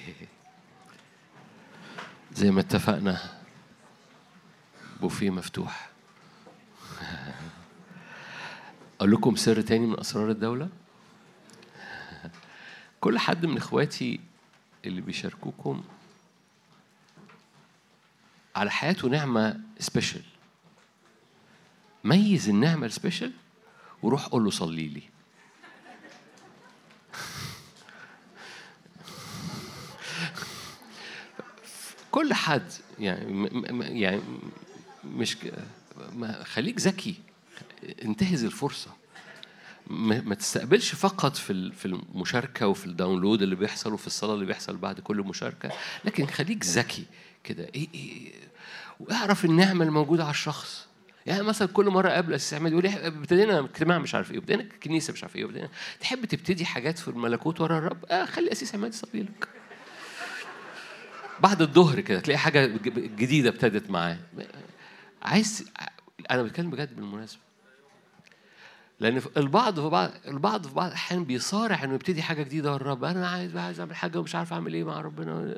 زي ما اتفقنا بوفيه مفتوح. أقول لكم سر تاني من أسرار الدولة. كل حد من إخواتي اللي بيشاركوكم على حياته نعمة special ميز النعمة ال special وروح قول له صلي لي. كل حد يعني يعني مش خليك ذكي انتهز الفرصة. ما تستقبلش فقط في في المشاركة وفي الداونلود اللي بيحصل وفي الصلاة اللي بيحصل بعد كل مشاركة لكن خليك ذكي كده. إيه إيه واعرف النعمة الموجودة على الشخص. يعني مثلا كل مرة اقابل اسيس عماد يقول ابتدينا اجتماع مش عارف إيه ابتدينا كنيسة مش عارف إيه ابتدينا تحب تبتدي حاجات في الملكوت ورا الرب؟ آه خلي أسيس عماد يصلي لك. بعد الظهر كده تلاقي حاجة جديدة ابتدت معاه. عايز أنا بتكلم بجد بالمناسبة. لأن البعض في بعض البعض في بعض الأحيان بيصارع إنه يبتدي حاجة جديدة. ورا الرب أنا عايز عايز أعمل حاجة ومش عارف أعمل إيه مع ربنا.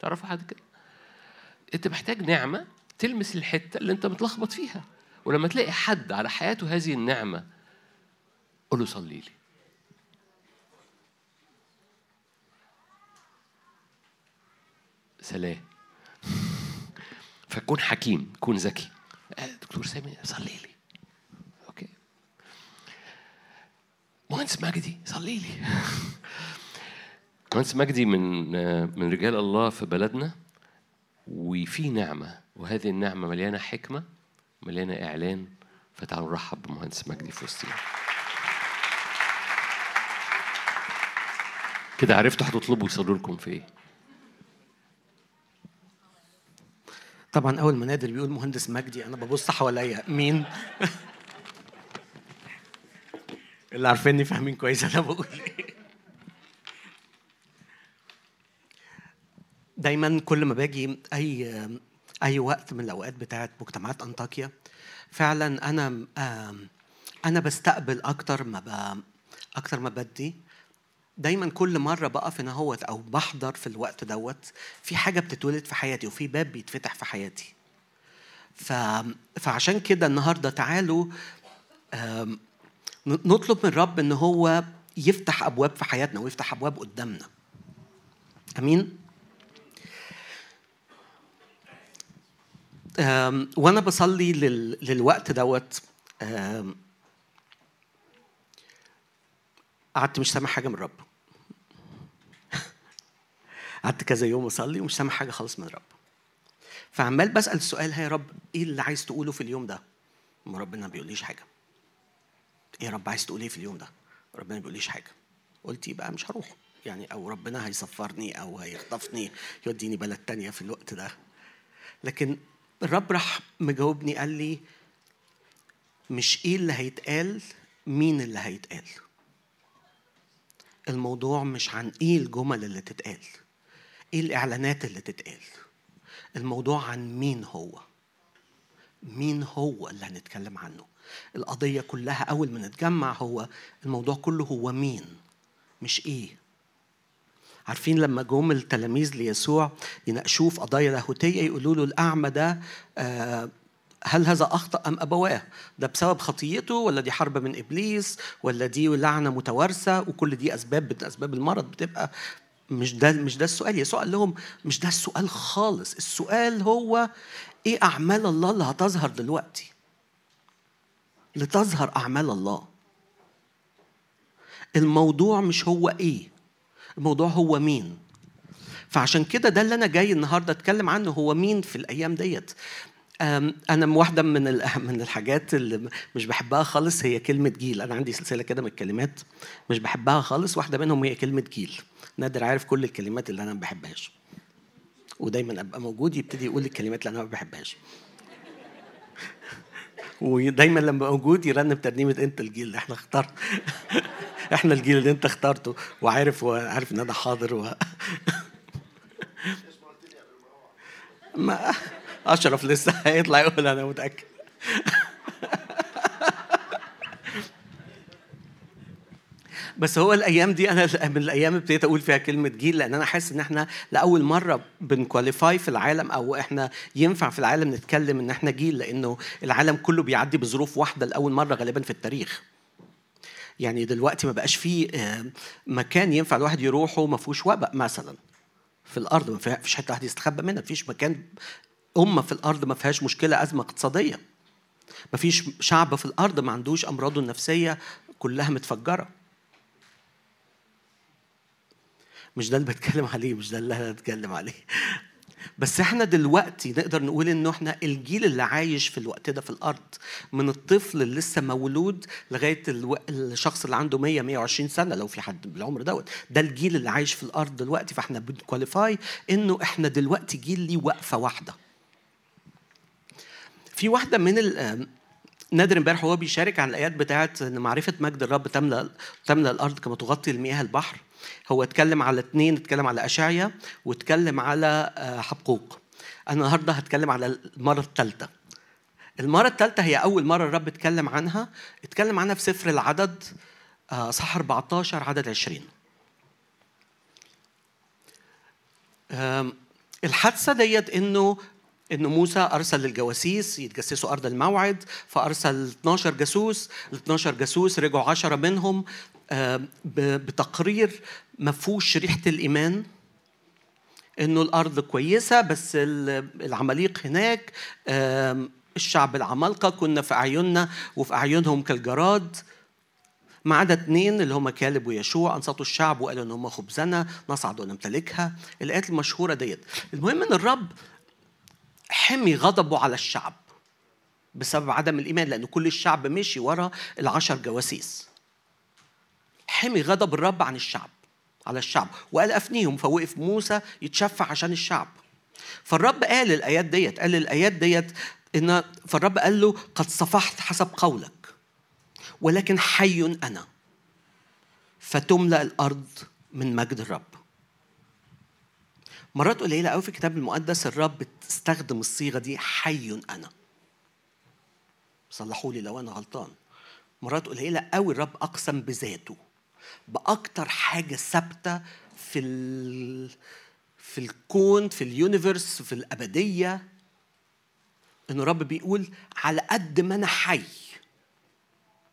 تعرفوا حد كده؟ أنت محتاج نعمة تلمس الحتة اللي أنت متلخبط فيها. ولما تلاقي حد على حياته هذه النعمة قول له صلي لي. سلام. فكون حكيم كون ذكي. آه، دكتور سامي صلي لي. أوكي. مهندس مجدي صلي لي. مهندس مجدي من آه، من رجال الله في بلدنا وفي نعمة وهذه النعمة مليانة حكمة مليانة إعلان فتعالوا نرحب بمهندس مجدي في وسطنا. كده عرفتوا هتطلبوا يصلوا لكم في إيه؟ طبعا أول ما نادر بيقول مهندس مجدي أنا ببص حواليا. مين؟ اللي عارفيني فاهمين كويس أنا بقول إيه. دايما كل ما باجي أي أي وقت من الأوقات بتاعت مجتمعات أنطاكيا فعلا أنا أنا بستقبل أكتر ما. أكتر ما بدي. دايما كل مرة بقف هنا هوت أو بحضر في الوقت دوت في حاجة بتتولد في حياتي وفي باب بيتفتح في حياتي. ف... فعشان كده النهارده تعالوا نطلب من الرب إن هو يفتح أبواب في حياتنا ويفتح أبواب قدامنا. أمين؟ وأنا بصلي لل... للوقت دوت قعدت مش سامع حاجة من الرب قعدت كذا يوم أصلي ومش سامع حاجة خالص من الرب فعمال بسأل السؤال ها يا رب إيه اللي عايز تقوله في اليوم ده؟ ما ربنا ما بيقوليش حاجة. إيه يا رب عايز تقول إيه في اليوم ده؟ ربنا ما بيقوليش حاجة. قلت يبقى مش هروح. يعني أو ربنا هيسفرني أو هيخطفني يوديني بلد تانية في الوقت ده. لكن الرب راح مجاوبني قال لي مش إيه اللي هيتقال مين اللي هيتقال؟ الموضوع مش عن إيه الجمل اللي تتقال إيه الإعلانات اللي تتقال الموضوع عن مين هو مين هو اللي هنتكلم عنه. القضية كلها أول ما نتجمع هو الموضوع كله هو مين مش إيه. عارفين لما جم التلاميذ ليسوع يناقشوه في قضايا لاهوتية يقولوا له الأعمى ده آه، هل هذا أخطأ أم أبواه؟ ده بسبب خطيته ولا دي حرب من إبليس ولا دي لعنة متوارثة؟ وكل دي أسباب من أسباب المرض بتبقى مش ده مش ده السؤال. يسوع قال لهم مش ده السؤال خالص. السؤال هو إيه أعمال الله اللي هتظهر دلوقتي؟ لتظهر أعمال الله. الموضوع مش هو إيه الموضوع هو مين. فعشان كده ده اللي أنا جاي النهارده أتكلم عنه هو مين في الأيام ديت. أنا واحدة من من الحاجات اللي مش بحبها خالص هي كلمة جيل. أنا عندي سلسلة كده من الكلمات مش بحبها خالص. واحدة منهم هي كلمة جيل. نادر عارف كل الكلمات اللي أنا ما بحبهاش. ودايما أبقى موجود يبتدي يقول الكلمات اللي أنا ما بحبهاش. ودايما لما موجود يرنم ترنيمة أنت الجيل. اللي إحنا اخترت إحنا الجيل اللي أنت اخترته. وعارف وعارف إن أنا حاضر و... ما أشرف لسه هيطلع يقول أنا متأكد. بس هو الأيام دي أنا من الأيام ابتديت أقول فيها كلمة جيل لأن أنا حاسس إن إحنا لأول مرة بنكواليفاي في العالم أو إحنا ينفع في العالم نتكلم إن إحنا جيل لأنه العالم كله بيعدي بظروف واحدة لأول مرة غالبا في التاريخ. يعني دلوقتي ما بقاش فيه آه، مكان ينفع الواحد يروحه ما فيهوش وباء مثلا في الأرض ما فيش حتة واحد يستخبى منها ما فيش مكان أمة في الأرض ما فيهاش مشكلة أزمة اقتصادية. ما فيش شعب في الأرض ما عندوش أمراضه النفسية كلها متفجرة. مش ده اللي بتكلم عليه مش ده اللي أنا بتكلم عليه. بس إحنا دلوقتي نقدر نقول إنه إحنا الجيل اللي عايش في الوقت ده في الأرض من الطفل اللي لسه مولود لغاية ألو... الشخص اللي عنده 100 120 سنة لو في حد بالعمر دوت. ده الجيل اللي عايش في الأرض دلوقتي فإحنا بنكواليفاي إنه إحنا دلوقتي جيل ليه وقفة واحدة. في واحدة من ال... نادر امبارح وهو بيشارك عن الايات بتاعت ان معرفة مجد الرب تملأ تملأ الأرض كما تغطي المياه البحر. هو اتكلم على اثنين اتكلم على أشعيا واتكلم على آه، حبقوق. أنا النهارده هتكلم على المرة الثالثه المرة الثالثه هي أول مرة الرب اتكلم عنها. اتكلم عنها في سفر العدد آه، صح 14 عدد 20 الحادثة ديت إنه ان موسى أرسل للجواسيس يتجسسوا أرض الموعد فأرسل 12 جاسوس ال 12 جاسوس رجعوا 10 منهم بتقرير ما فيهوش ريحة الإيمان إنه الأرض كويسة بس العماليق هناك الشعب العمالقة كنا في أعيننا وفي أعينهم كالجراد. ما عدا اثنين اللي هم كالب ويشوع أنصتوا الشعب وقالوا ان هم خبزنا نصعد ونمتلكها. الآيات المشهورة ديت. المهم إن الرب حمي غضبه على الشعب بسبب عدم الإيمان لأن كل الشعب مشي ورا العشر جواسيس. حمي غضب الرب عن الشعب على الشعب وقال أفنيهم فوقف موسى يتشفع عشان الشعب. فالرب قال الآيات ديت قال الآيات ديت إن فالرب قال له قد صفحت حسب قولك ولكن حي أنا فتملأ الأرض من مجد الرب. مرات قليلة قوي في الكتاب المقدس الرب استخدم الصيغة دي حي أنا. صلحوا لي لو أنا غلطان. مرات قليلة قوي الرب أقسم بذاته بأكتر حاجة ثابتة في ال... في الكون في اليونيفرس في الأبدية إن الرب بيقول على قد ما أنا حي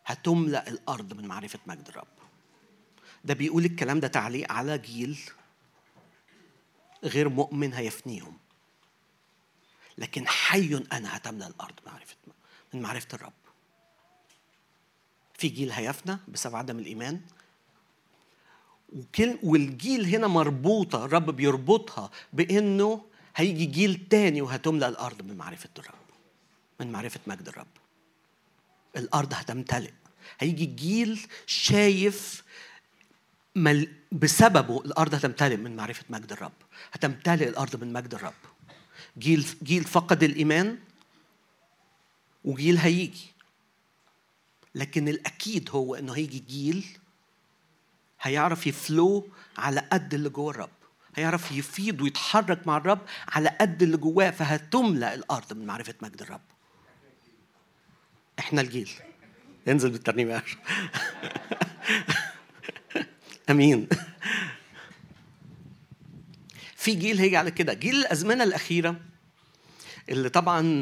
هتملأ الأرض من معرفة مجد الرب. ده بيقول الكلام ده تعليق على جيل غير مؤمن هيفنيهم. لكن حي أنا هتملا الأرض معرفه من معرفة الرب. في جيل هيفنى بسبب عدم الإيمان. وكل والجيل هنا مربوطة الرب بيربطها بأنه هيجي جيل تاني وهتملأ الأرض من معرفة الرب من معرفة مجد الرب. الأرض هتمتلئ. هيجي جيل شايف. بسببه الأرض هتمتلئ من معرفة مجد الرب. هتمتلئ الأرض من مجد الرب. جيل جيل فقد الإيمان وجيل هيجي. لكن الأكيد هو إنه هيجي جيل هيعرف يفلو على قد اللي جوه الرب. هيعرف يفيض ويتحرك مع الرب على قد اللي جواه فهتملأ الأرض من معرفة مجد الرب. إحنا الجيل. انزل بالترنيمة آمين. في جيل هيجي على كده. جيل الأزمنة الأخيرة اللي طبعا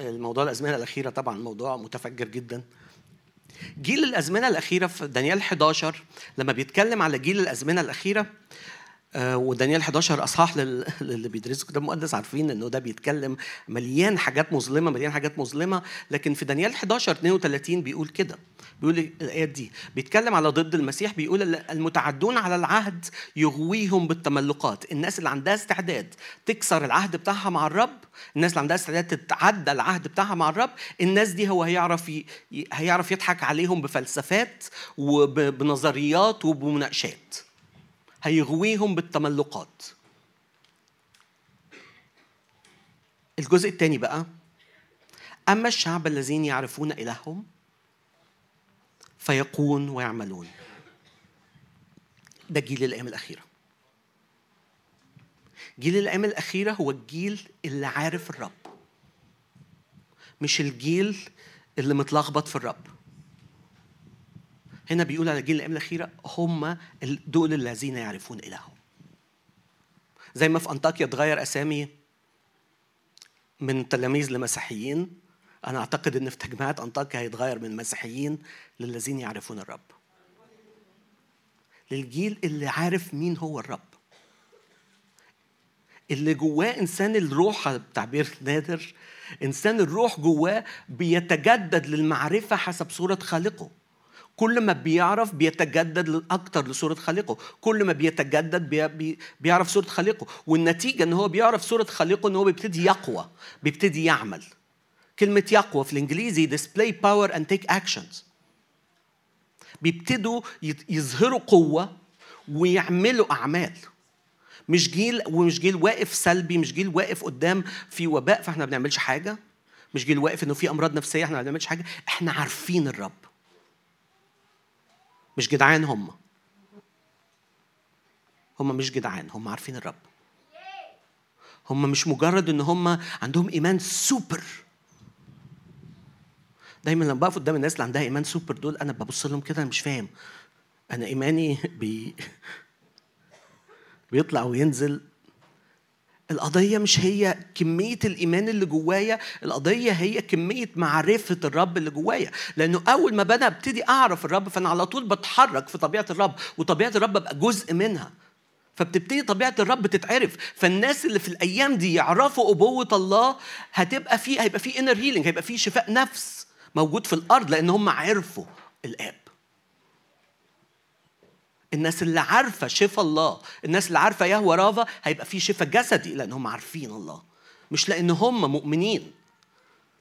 الموضوع الأزمنة الأخيرة طبعا موضوع متفجر جدا. جيل الأزمنة الأخيرة في دانيال 11 لما بيتكلم على جيل الأزمنة الأخيرة ودانيال 11 أصحاح للي بيدرسوا كتاب مقدس عارفين إنه ده بيتكلم مليان حاجات مظلمة مليان حاجات مظلمة. لكن في دانيال 11 32 بيقول كده. بيقول الآيات دي. بيتكلم على ضد المسيح. بيقول المتعدون على العهد يغويهم بالتملقات. الناس اللي عندها استعداد تكسر العهد بتاعها مع الرب. الناس اللي عندها استعداد تتعدى العهد بتاعها مع الرب. الناس دي هو هيعرف ي... هيعرف يضحك عليهم بفلسفات وبنظريات وبمناقشات. هيغويهم بالتملقات. الجزء الثاني بقى أما الشعب الذين يعرفون إلههم فيقون ويعملون. ده جيل الأيام الأخيرة. جيل الأيام الأخيرة هو الجيل اللي عارف الرب مش الجيل اللي متلخبط في الرب. هنا بيقول على جيل الأيام الأخيرة هم دول الذين يعرفون إلههم. زي ما في أنطاكيا اتغير أسامي من تلاميذ لمسيحيين أنا أعتقد إن في تجمعات أنطاكيا هيتغير من مسيحيين للذين يعرفون الرب. للجيل اللي عارف مين هو الرب. اللي جواه إنسان الروح بتعبير نادر إنسان الروح جواه بيتجدد للمعرفة حسب صورة خالقه. كل ما بيعرف بيتجدد أكتر لصورة خالقه كل ما بيتجدد بي بي بيعرف صورة خالقه والنتيجة إن هو بيعرف صورة خالقه إن هو بيبتدي يقوى بيبتدي يعمل. كلمة يقوى في الإنجليزي display power and take actions. بيبتدوا يظهروا قوة ويعملوا أعمال. مش جيل ومش جيل واقف سلبي مش جيل واقف قدام في وباء فإحنا ما بنعملش حاجة. مش جيل واقف إنه في أمراض نفسية إحنا ما بنعملش حاجة. إحنا عارفين الرب. مش جدعان هم. هم مش جدعان هم عارفين الرب. هم مش مجرد إن هم عندهم إيمان سوبر. دايما لما بقف قدام الناس اللي عندها إيمان سوبر دول أنا ببص لهم كده أنا مش فاهم. أنا إيماني بي بيطلع وينزل القضية مش هي كمية الإيمان اللي جوايا القضية هي كمية معرفة الرب اللي جوايا. لأنه أول ما بدأ أبتدي أعرف الرب فأنا على طول بتحرك في طبيعة الرب وطبيعة الرب ببقى جزء منها. فبتبتدي طبيعة الرب تتعرف. فالناس اللي في الأيام دي يعرفوا أبوة الله هتبقى في هيبقى في inner healing هيبقى في شفاء نفس موجود في الأرض لأن هم عرفوا الآب. الناس اللي عارفة شفا الله الناس اللي عارفة يهوى رافا هيبقى في شفا جسدي لأن هم عارفين الله. مش لأن هم مؤمنين.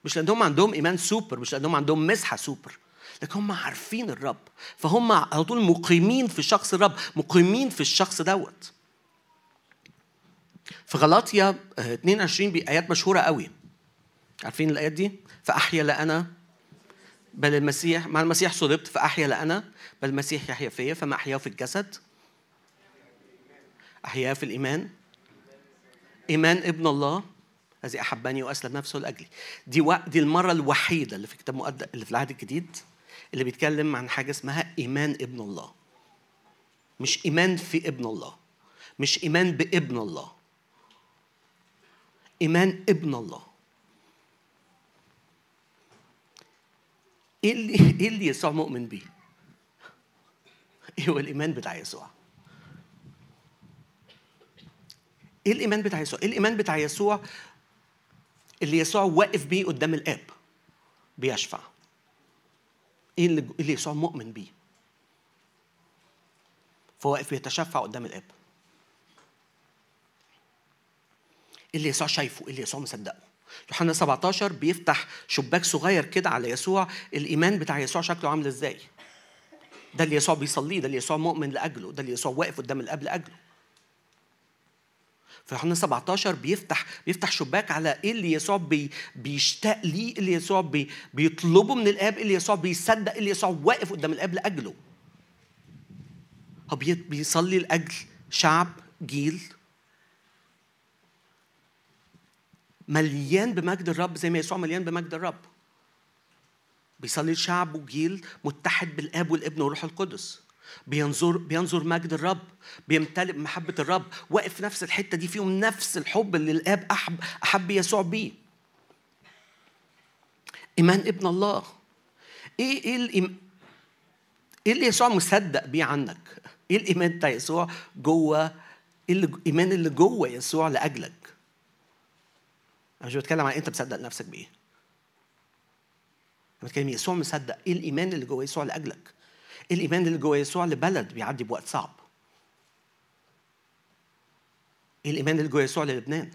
مش لأن هم عندهم إيمان سوبر مش لأن هم عندهم مسحة سوبر. لكن هم عارفين الرب. فهم على طول مقيمين في شخص الرب مقيمين في الشخص دوت. في غلاطيا 22 بآيات مشهورة قوي. عارفين الآيات دي؟ فأحيا لا أنا بل المسيح مع المسيح صلبت فأحيا لا أنا بل المسيح يحيا فيا فما أحياه في الجسد. أحياه في الإيمان. إيمان ابن الله. الذي أحبني وأسلم نفسه لأجلي. دي و... دي المرة الوحيدة اللي في كتاب مقدس اللي في العهد الجديد اللي بيتكلم عن حاجة اسمها إيمان ابن الله. مش إيمان في ابن الله. مش إيمان بابن الله. إيمان ابن الله. إيه اللي إيه اللي يسوع مؤمن بيه؟ هو الإيمان بتاع يسوع؟ إيه الإيمان بتاع يسوع؟ إيه الإيمان بتاع يسوع اللي يسوع واقف بيه قدام الآب بيشفع؟ إيه اللي يسوع مؤمن بيه؟ فهو واقف بيتشفع قدام الآب. اللي يسوع شايفه؟ اللي يسوع مصدقه؟ يوحنا 17 بيفتح شباك صغير كده على يسوع الإيمان بتاع يسوع شكله عامل إزاي ده اللي يسوع بيصليه ده اللي يسوع مؤمن لأجله ده اللي يسوع واقف قدام الاب لأجله. في يوحنا 17 بيفتح بيفتح شباك على إيه اللي يسوع بي بيشتاق ليه إيه اللي يسوع بي بيطلبه من الاب إيه اللي يسوع بيصدق إيه اللي يسوع واقف قدام الاب لأجله. هو بيصلي لأجل شعب جيل مليان بمجد الرب زي ما يسوع مليان بمجد الرب. بيصلي الشعب وجيل متحد بالآب والابن والروح القدس. بينظر بينظر مجد الرب بيمتلئ بمحبه الرب. واقف في نفس الحتة دي فيهم نفس الحب اللي الآب احب أحب يسوع بيه. إيمان ابن الله. إيه إيه الإيم... إيه اللي يسوع مصدق بيه عنك؟ إيه الإيمان بتاع يسوع جوه؟ إيه الايمان اللي جوه يسوع لأجلك؟ أنا مش بتكلم عن أنت مصدق نفسك بايه أنا بتكلم يسوع مصدق إيه الإيمان اللي جوه يسوع لأجلك؟ إيه الإيمان اللي جوه يسوع لبلد بيعدي بوقت صعب؟ إيه الإيمان اللي جوه يسوع للبنان؟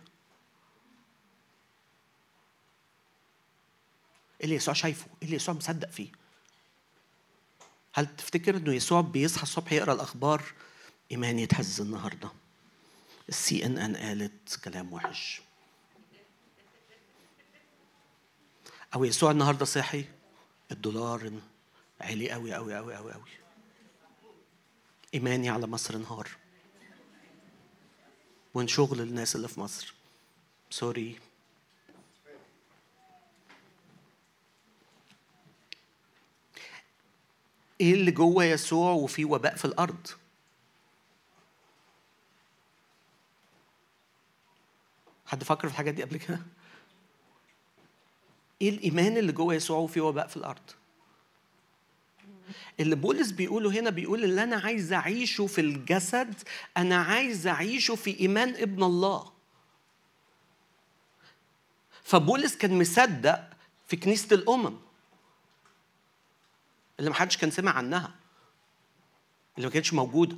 إيه اللي يسوع شايفه؟ إيه اللي يسوع مصدق فيه؟ هل تفتكر إنه يسوع بيصحى الصبح يقرأ الأخبار؟ ايماني يتهز النهارده. السي ان ان قالت كلام وحش. أو يسوع النهارده صحي؟ الدولار عالي قوي قوي قوي قوي قوي إيماني على مصر انهار. وإن شغل الناس اللي في مصر. سوري إيه اللي جوه يسوع وفي وباء في الأرض؟ حد فكر في الحاجات دي قبل كده؟ إيه الإيمان اللي جوه يسوع وفي وباء في الأرض؟ اللي بولس بيقوله هنا بيقول اللي أنا عايز أعيشه في الجسد أنا عايز أعيشه في إيمان ابن الله. فبولس كان مصدق في كنيسة الأمم اللي ما حدش كان سمع عنها اللي ما كانتش موجودة.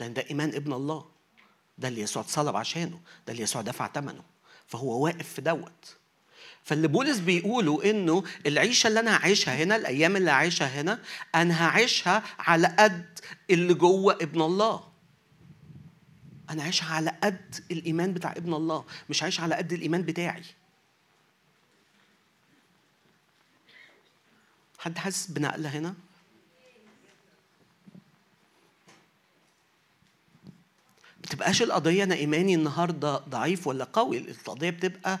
لأن ده إيمان ابن الله. ده اللي يسوع اتصلب عشانه. ده اللي يسوع دفع ثمنه فهو واقف في دوت. فاللي بولس بيقوله إنه العيشة اللي أنا هعيشها هنا الأيام اللي هعيشها هنا أنا هعيشها على قد اللي جوه ابن الله. أنا عايشها على قد الإيمان بتاع ابن الله مش عايش على قد الإيمان بتاعي. حد حاسس بنقلة هنا؟ بتبقاش القضية أنا إيماني النهارده ضعيف ولا قوي القضية بتبقى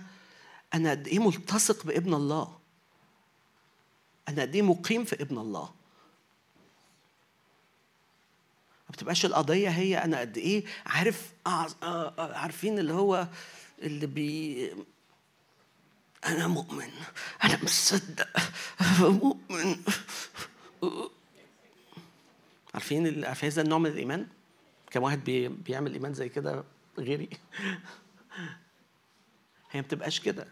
أنا قد إيه ملتصق بابن الله؟ أنا قد إيه مقيم في ابن الله؟ ما بتبقاش القضية هي أنا قد إيه عارف عارفين اللي هو اللي بي أنا مؤمن أنا مصدق مؤمن. عارفين عارفين هذا النوع من الإيمان؟ كم واحد بي بيعمل إيمان زي كده غيري؟ هي ما بتبقاش كده.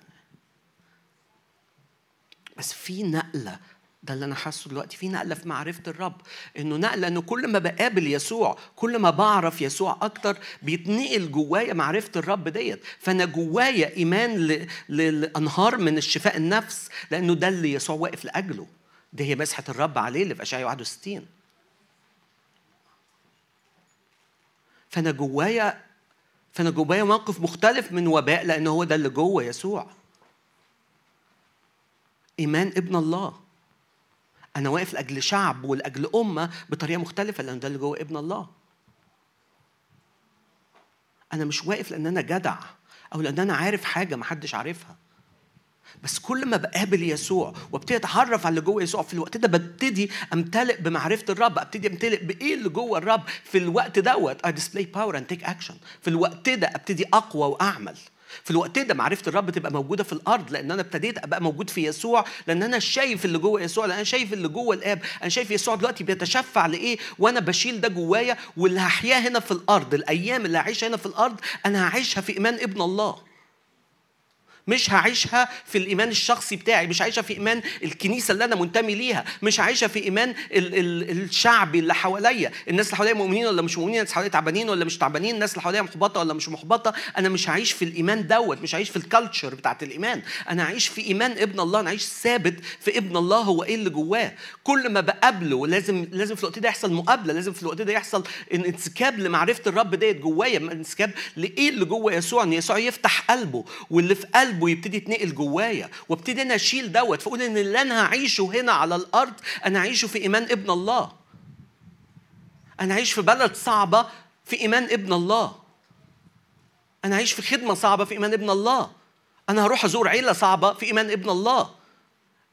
بس في نقلة ده اللي أنا حاسه دلوقتي في نقلة في معرفة الرب. إنه نقلة إنه كل ما بقابل يسوع كل ما بعرف يسوع أكتر بيتنقل جوايا معرفة الرب ديت. فأنا جوايا إيمان لانهار من الشفاء النفس لأنه ده اللي يسوع واقف لأجله. دي هي مسحة الرب عليه اللي في إشعياء 61 فأنا جوايا فأنا جوايا موقف مختلف من وباء لأن هو ده اللي جوه يسوع. إيمان ابن الله. أنا واقف لأجل شعب ولأجل أمة بطريقة مختلفة لأن ده اللي جوه ابن الله. أنا مش واقف لأن أنا جدع أو لأن أنا عارف حاجة ما حدش عارفها. بس كل ما بقابل يسوع وابتدي اتعرف على اللي جوه يسوع في الوقت ده ببتدي أمتلئ بمعرفة الرب أبتدي أمتلئ بإيه اللي جوه الرب في الوقت دوت. I display power and take action. في الوقت ده أبتدي أقوى وأعمل. في الوقت ده معرفة الرب تبقى موجودة في الأرض لأن أنا ابتديت أبقى موجود في يسوع لأن أنا شايف اللي جوه يسوع لأن أنا شايف اللي جوه الآب. أنا شايف يسوع دلوقتي بيتشفع لإيه؟ وأنا بشيل ده جوايا واللي هحياه هنا في الأرض الأيام اللي هعيشها هنا في الأرض أنا هعيشها في إيمان ابن الله. مش هعيشها في الإيمان الشخصي بتاعي مش هعيشها في إيمان الكنيسة اللي أنا منتمي ليها مش هعيشها في إيمان ال- ال- الشعبي اللي حواليا. الناس اللي حواليا مؤمنين ولا مش مؤمنين الناس اللي حواليا تعبانين ولا مش تعبانين الناس اللي حواليا محبطة ولا مش محبطة. أنا مش هعيش في الإيمان دوت مش هعيش في الكالتشر بتاعت الإيمان. أنا هعيش في إيمان ابن الله أنا هعيش ثابت في ابن الله هو إيه اللي جواه. كل ما بقابله لازم لازم في الوقت ده يحصل مقابلة لازم في الوقت ده يحصل انسكاب لمعرفة الرب ديت جوايا إنسكاب لإيه اللي جوه يسوع؟ إن يسوع يفتح قلبه واللي في قلبه يبتدي يتنقل جوايا وابتدي أنا أشيل دوت فأقول إن اللي أنا هعيشه هنا على الأرض أنا هعيشه في إيمان ابن الله. أنا عايش في بلد صعبة في إيمان ابن الله. أنا عايش في خدمة صعبة في إيمان ابن الله. أنا هروح أزور عيلة صعبة في إيمان ابن الله.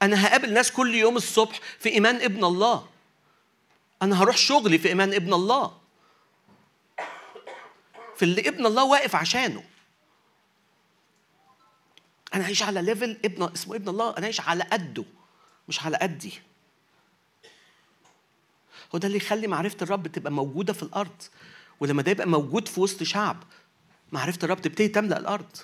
أنا هقابل ناس كل يوم الصبح في إيمان ابن الله. أنا هروح شغلي في إيمان ابن الله. في اللي ابن الله واقف عشانه. أنا عايش على ليفل ابن اسمه ابن الله أنا عايش على قده مش على قدي. هو ده اللي يخلي معرفة الرب تبقى موجودة في الأرض. ولما ده يبقى موجود في وسط شعب معرفة الرب تبتدي تملأ الأرض.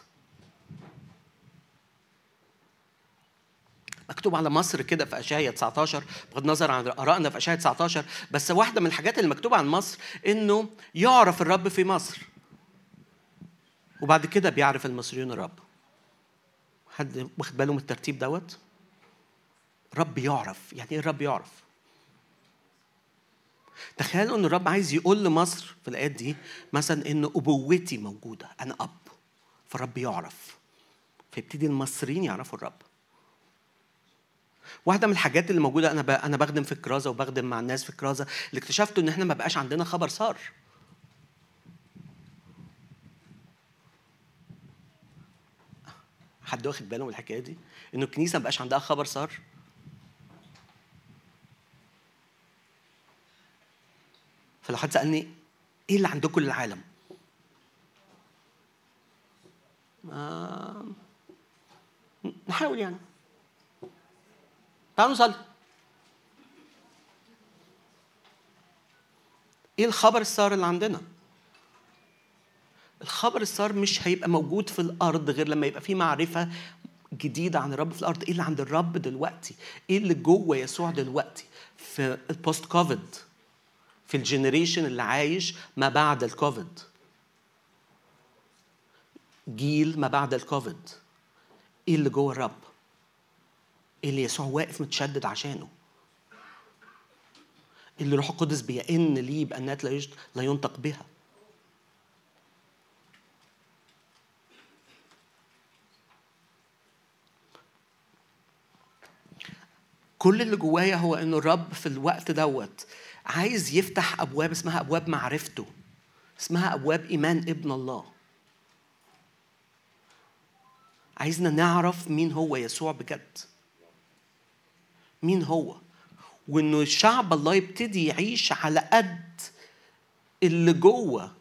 مكتوب على مصر كده في اشعياء 19 بغض النظر عن آرائنا في اشعياء 19 بس واحدة من الحاجات اللي مكتوبة عن مصر إنه يعرف الرب في مصر. وبعد كده بيعرف المصريون الرب. حد واخد باله من الترتيب دوت؟ رب يعرف. يعني إيه الرب يعرف؟ تخيلوا إن الرب عايز يقول لمصر في الآيات دي مثلا إن أبوتي موجودة أنا أب. فالرب يعرف. فيبتدي المصريين يعرفوا الرب. واحدة من الحاجات اللي موجودة أنا أنا بخدم في الكرازة وبخدم مع الناس في الكرازة اللي اكتشفته إن إحنا ما بقاش عندنا خبر صار. حد واخد باله من الحكاية دي؟ إنه الكنيسة ما بقاش عندها خبر سار فلو حد سألني إيه اللي عندكم كل العالم؟ نحاول يعني. تعالوا نصلي. إيه الخبر السار اللي عندنا؟ الخبر السار مش هيبقى موجود في الأرض غير لما يبقى في معرفة جديدة عن الرب في الأرض. إيه اللي عند الرب دلوقتي؟ إيه اللي جوه يسوع دلوقتي؟ في ال post COVID في ال generation اللي عايش ما بعد الكوفيد جيل ما بعد الكوفيد إيه اللي جوه الرب؟ إيه اللي يسوع واقف متشدد عشانه؟ اللي روح القدس بيئن ليه بأنات لا لا ينطق بها. كل اللي جوايا هو إنه الرب في الوقت دوت عايز يفتح أبواب اسمها أبواب معرفته اسمها أبواب إيمان ابن الله. عايزنا نعرف مين هو يسوع بجد. مين هو؟ وإنه الشعب الله يبتدي يعيش على قد اللي جوه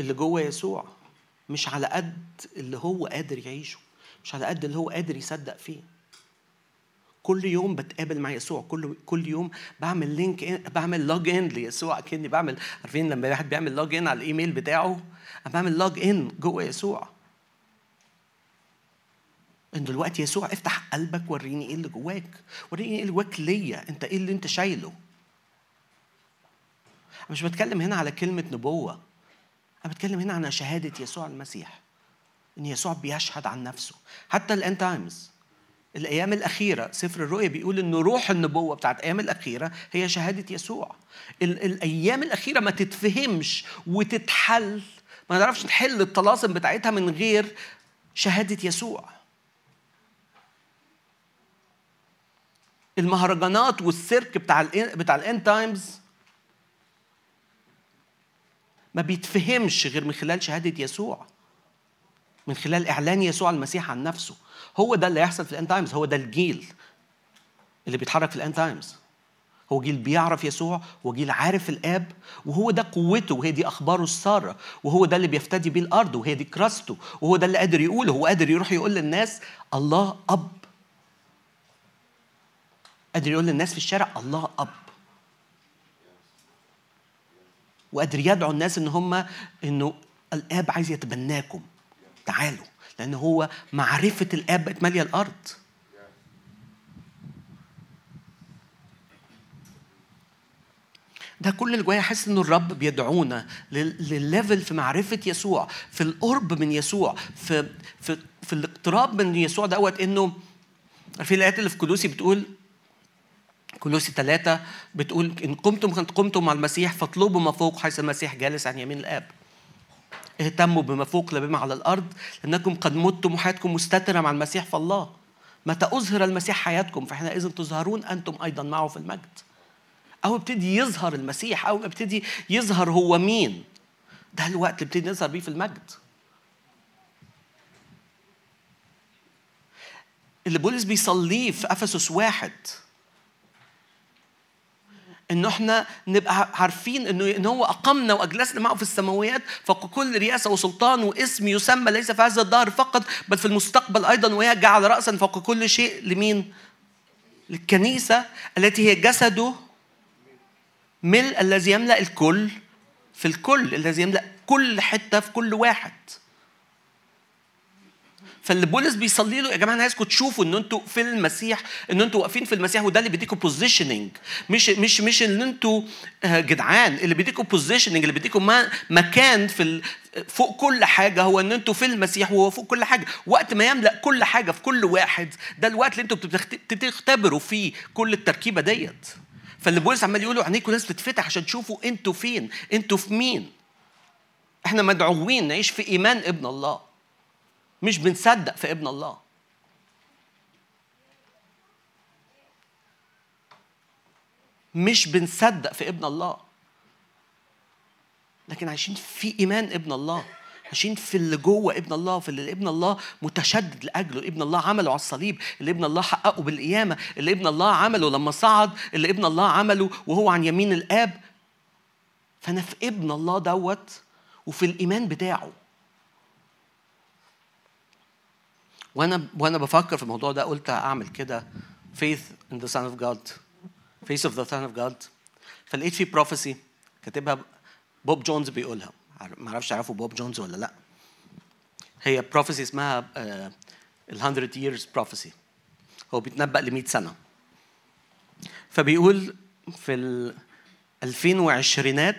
اللي جوه يسوع مش على قد اللي هو قادر يعيشه مش على قد اللي هو قادر يصدق فيه. كل يوم بتقابل مع يسوع. كل كل يوم بعمل link in بعمل log in ليسوع. كاني بعمل عارفين لما واحد بيعمل log in على الإيميل بتاعه أنا بعمل log in جوه يسوع. إن دلوقتي يسوع افتح قلبك وريني إيه اللي جواك. وريني إيه اللي جواك ليا. أنت إيه اللي أنت شايله. مش بتكلم هنا على كلمة نبوة. أنا بتكلم هنا عن شهادة يسوع المسيح. إن يسوع بيشهد عن نفسه. حتى ال end times الأيام الأخيرة. سفر الرؤيا بيقول إن روح النبوة بتاعت الأيام الأخيرة هي شهادة يسوع. الأيام الأخيرة ما تتفهمش وتتحل. ما نعرفش نحل الطلاسم بتاعتها من غير شهادة يسوع. المهرجانات والسيرك بتاع ال بتاع ال end times ما بيتفهمش غير من خلال شهادة يسوع. من خلال إعلان يسوع المسيح عن نفسه. هو ده اللي يحصل في ال end times هو ده الجيل اللي بيتحرك في ال end times هو جيل بيعرف يسوع هو جيل عارف الآب وهو ده قوته وهي دي أخباره السارة وهو ده اللي بيفتدي بيه الأرض وهي دي كراسته وهو ده اللي قادر يقوله هو قادر يروح يقول للناس الله أب. قادر يقول للناس في الشارع الله أب. وقادر يدعو الناس إن هم إنه الآب عايز يتبناكم. تعالوا. لأن هو معرفة الآب بقت مالية الأرض. ده كل اللي جوايا حاسس ان الرب بيدعونا للليفل في معرفة يسوع في القرب من يسوع في في في الاقتراب من يسوع دوت إنه في الآيات اللي في كلوسي بتقول كلوسي ثلاثة بتقول إن قمتم قمتم مع المسيح فاطلبوا ما فوق حيث المسيح جالس عن يمين الآب. اهتموا بما فوق لا بما على الأرض لأنكم قد متم وحياتكم مستترة مع المسيح في الله متى أظهر المسيح حياتكم؟ فحينئذ تظهرون أنتم أيضا معه في المجد. أو ابتدي يظهر المسيح أو ابتدي يظهر هو مين؟ ده الوقت اللي ابتدي نظهر بيه في المجد. اللي بولس بيصليه في أفسس واحد انه إحنا نبقى عارفين إنه إن هو أقمنا وأجلسنا معه في السماويات فوق كل رئاسة وسلطان واسم يسمى ليس في هذا الدهر فقط بل في المستقبل أيضا وهي جعل راسا فوق كل شيء لمين؟ للكنيسة التي هي جسده ملء الذي يملأ الكل في الكل الذي يملأ كل حتة في كل واحد فاللي بولس بيصلي له يا جماعة أنا عايزكم تشوفوا إن أنتوا في المسيح إن أنتوا واقفين في المسيح وده اللي بيديكم positioning مش مش مش إن أنتوا آه، جدعان. اللي بيديكم positioning اللي بيديكم مكان في فوق كل حاجة هو إن أنتوا في المسيح وهو فوق كل حاجة. وقت ما يملأ كل حاجة في كل واحد ده الوقت اللي أنتوا بتختبروا فيه كل التركيبة ديت. فاللي بولس عمال يقولوا عينيكم ناس بتتفتح عشان تشوفوا أنتوا فين أنتوا في مين. إحنا مدعوين نعيش في إيمان ابن الله. مش بنصدق في ابن الله. مش بنصدق في ابن الله. لكن عايشين في إيمان ابن الله. عايشين في اللي جوه ابن الله في اللي ابن الله متشدد لأجله. ابن الله عمله على الصليب. اللي ابن الله حققه بالقيامة. اللي ابن الله عمله لما صعد. اللي ابن الله عمله وهو عن يمين الآب. فأنا في ابن الله دوت وفي الإيمان بتاعه. وأنا وأنا بفكر في الموضوع ده قلت أعمل كده. Faith in the son of God. Faith of the son of God. فلقيت في prophecy كاتبها بوب جونز بيقولها. ما أعرفش تعرفوا بوب جونز ولا لأ. هي prophecy اسمها ال 100 years prophecy. هو بيتنبأ ل 100 سنة. فبيقول في ال 2020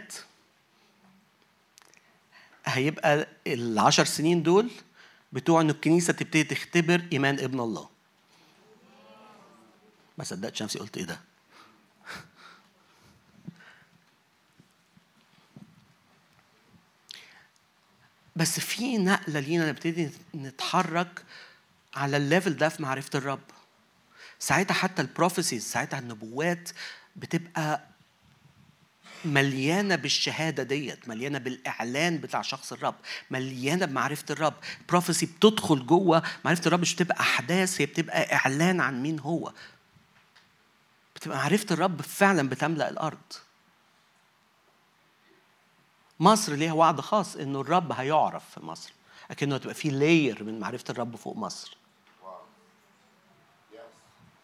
هيبقى العشر سنين دول بتوع ان الكنيسة تبتدي تختبر إيمان ابن الله. ما صدقتش نفسي قلت إيه ده. بس في نقلة لينا نبتدي نتحرك على ال level ده في معرفة الرب. ساعتها حتى ال prophecies ساعتها النبوات بتبقى مليانة بالشهادة ديت مليانة بالإعلان بتاع شخص الرب مليانة بمعرفة الرب. prophecy بتدخل جوه معرفة الرب مش بتبقى أحداث هي بتبقى إعلان عن مين هو. بتبقى معرفة الرب فعلا بتملأ الأرض. مصر ليها وعد خاص إنه الرب هيعرف في مصر لكنه هتبقى في لاير من معرفة الرب فوق مصر.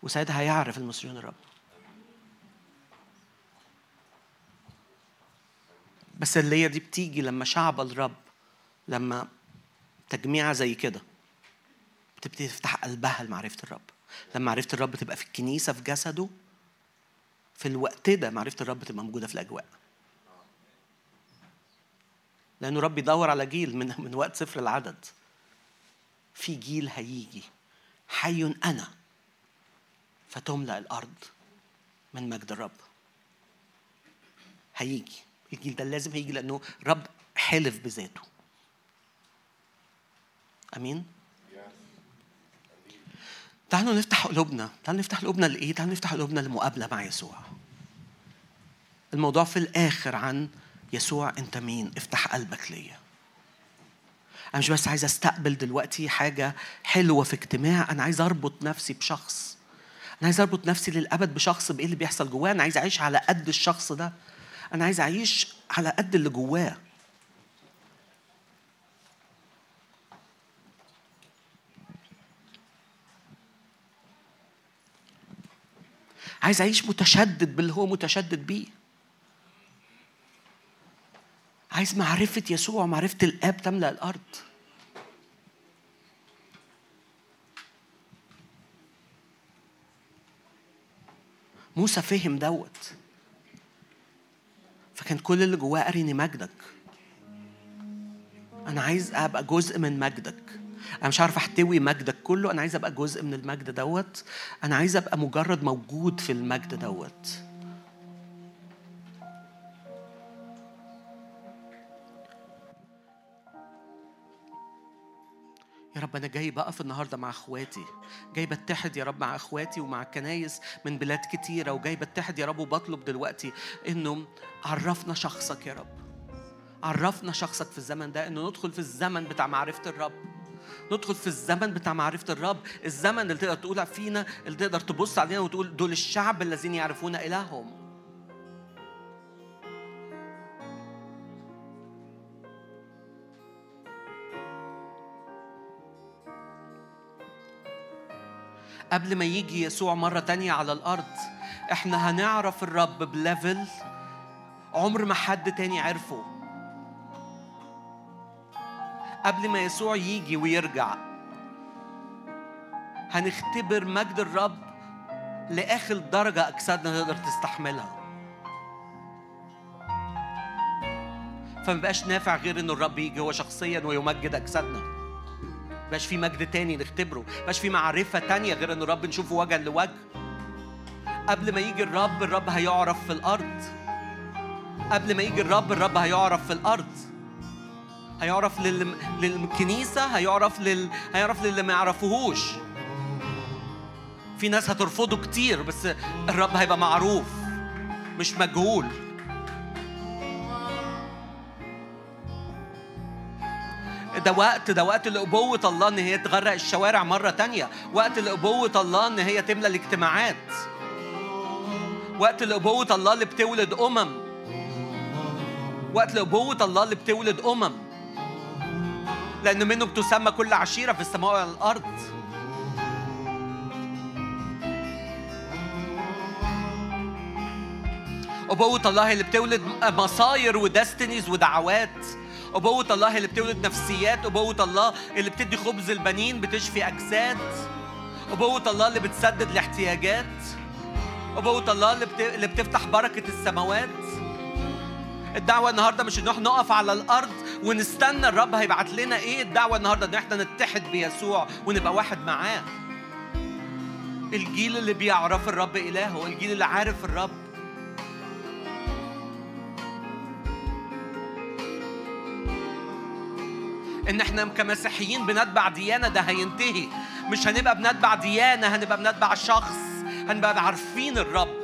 وساعتها هيعرف المصريون الرب. بس اللي هي دي بتيجي لما شعب الرب لما تجميعة زي كده بتبتدي تفتح قلبها لمعرفة الرب. لما معرفة الرب تبقى في الكنيسة في جسده في الوقت ده معرفة الرب تبقى موجودة في الأجواء. لأنه رب يدور على جيل من من وقت صفر العدد. في جيل هيجي. حي أنا. فتملأ الأرض من مجد الرب. هيجي. الجيل ده لازم هيجي لأنه رب حلف بذاته. أمين؟ تعالوا نفتح قلوبنا تعالوا نفتح قلوبنا لإيه؟ تعالوا نفتح قلوبنا لمقابلة مع يسوع. الموضوع في الآخر عن يسوع أنت مين؟ افتح قلبك ليا. أنا مش بس عايز أستقبل دلوقتي حاجة حلوة في اجتماع أنا عايز أربط نفسي بشخص. أنا عايز أربط نفسي للأبد بشخص بإيه اللي بيحصل جواه؟ أنا عايز أعيش على قد الشخص ده. أنا عايز أعيش على قد اللي جواه. عايز أعيش متشدد باللي هو متشدد بيه. عايز معرفة يسوع معرفة الآب تملأ الأرض. موسى فهم دوت. فكان كل اللي جواه أرني مجدك. أنا عايز أبقى جزء من مجدك. أنا مش عارف أحتوي مجدك كله أنا عايز أبقى جزء من المجد دوت. أنا عايز أبقى مجرد موجود في المجد دوت. رب أنا جاي بقف النهاردة مع إخواتي. جاي بتحد يا رب مع إخواتي ومع الكنايس من بلاد كتيرة وجاي بتحد يا رب وبطلب دلوقتي إنه عرفنا شخصك يا رب. عرفنا شخصك في الزمن ده إنه ندخل في الزمن بتاع معرفة الرب. ندخل في الزمن بتاع معرفة الرب. الزمن اللي تقدر تقول فينا اللي تقدر تبص علينا وتقول دول الشعب الذين يعرفون إلههم. قبل ما يجي يسوع مرة تانية على الأرض إحنا هنعرف الرب بليفل عمر ما حد تاني عرفه. قبل ما يسوع يجي ويرجع هنختبر مجد الرب لآخر درجة أجسادنا تقدر تستحملها. فما بقاش نافع غير إن الرب يجي هو شخصيا ويمجد أجسادنا بقاش في مجد تاني نختبره بقاش في معرفة تانية غير إن الرب نشوفه وجها لوجه. قبل ما يجي الرب الرب هيعرف في الأرض. قبل ما يجي الرب الرب هيعرف في الأرض. هيعرف لل... للكنيسة هيعرف لل... هيعرف للي ما يعرفوهوش. في ناس هترفضه كتير بس الرب هيبقى معروف مش مجهول. ده وقت ده وقت لأبوة الله إن هي تغرق الشوارع مرة تانية. وقت لأبوة الله إن هي تملى الاجتماعات. وقت لأبوة الله اللي بتولد أمم. وقت لأبوة الله اللي بتولد أمم. لأن منه بتسمى كل عشيرة في السماء وعلى الأرض أبوة الله اللي بتولد مصاير ودستنيز ودعوات. أبوة الله اللي بتولد نفسيات أبوة الله اللي بتدي خبز البنين بتشفي أجساد أبوة الله اللي بتسدد الاحتياجات أبوة الله اللي, بت... اللي بتفتح بركة السماوات. الدعوة النهاردة مش إن إحنا نقف على الأرض ونستنى الرب هيبعت لنا إيه الدعوة النهاردة إن إحنا نتحد بيسوع ونبقى واحد معاه. الجيل اللي بيعرف الرب إلهه الجيل اللي عارف الرب. إن إحنا كمسيحيين بنتبع ديانة ده هينتهي. مش هنبقى بنتبع ديانة هنبقى بنتبع شخص هنبقى عارفين الرب.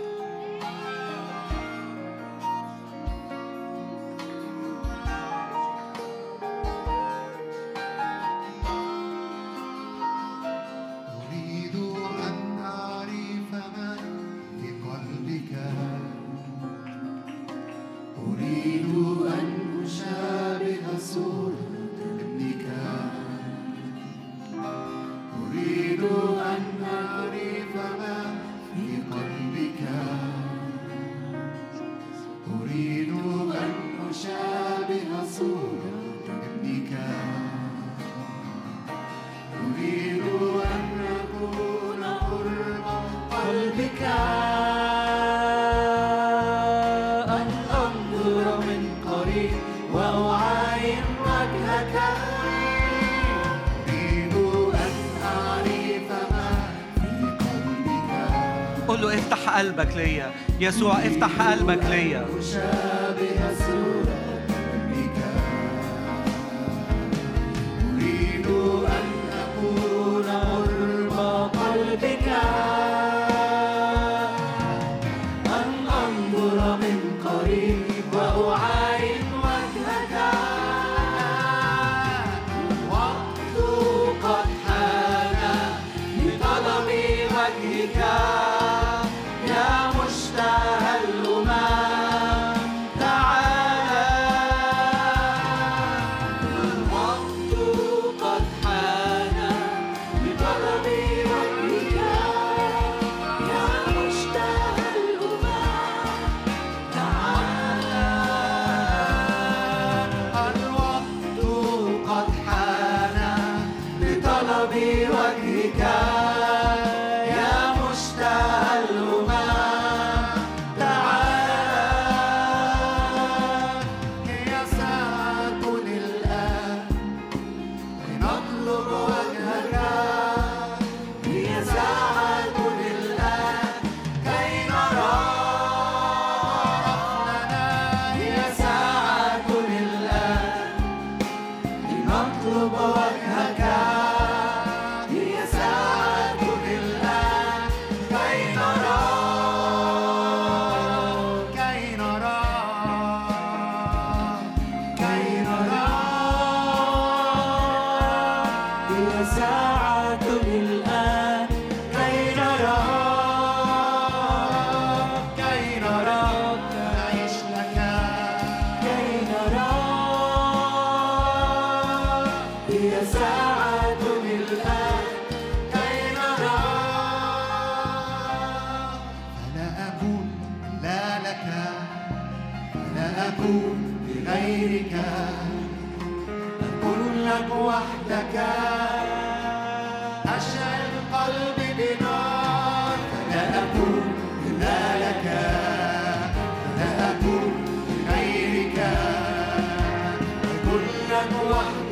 Africa.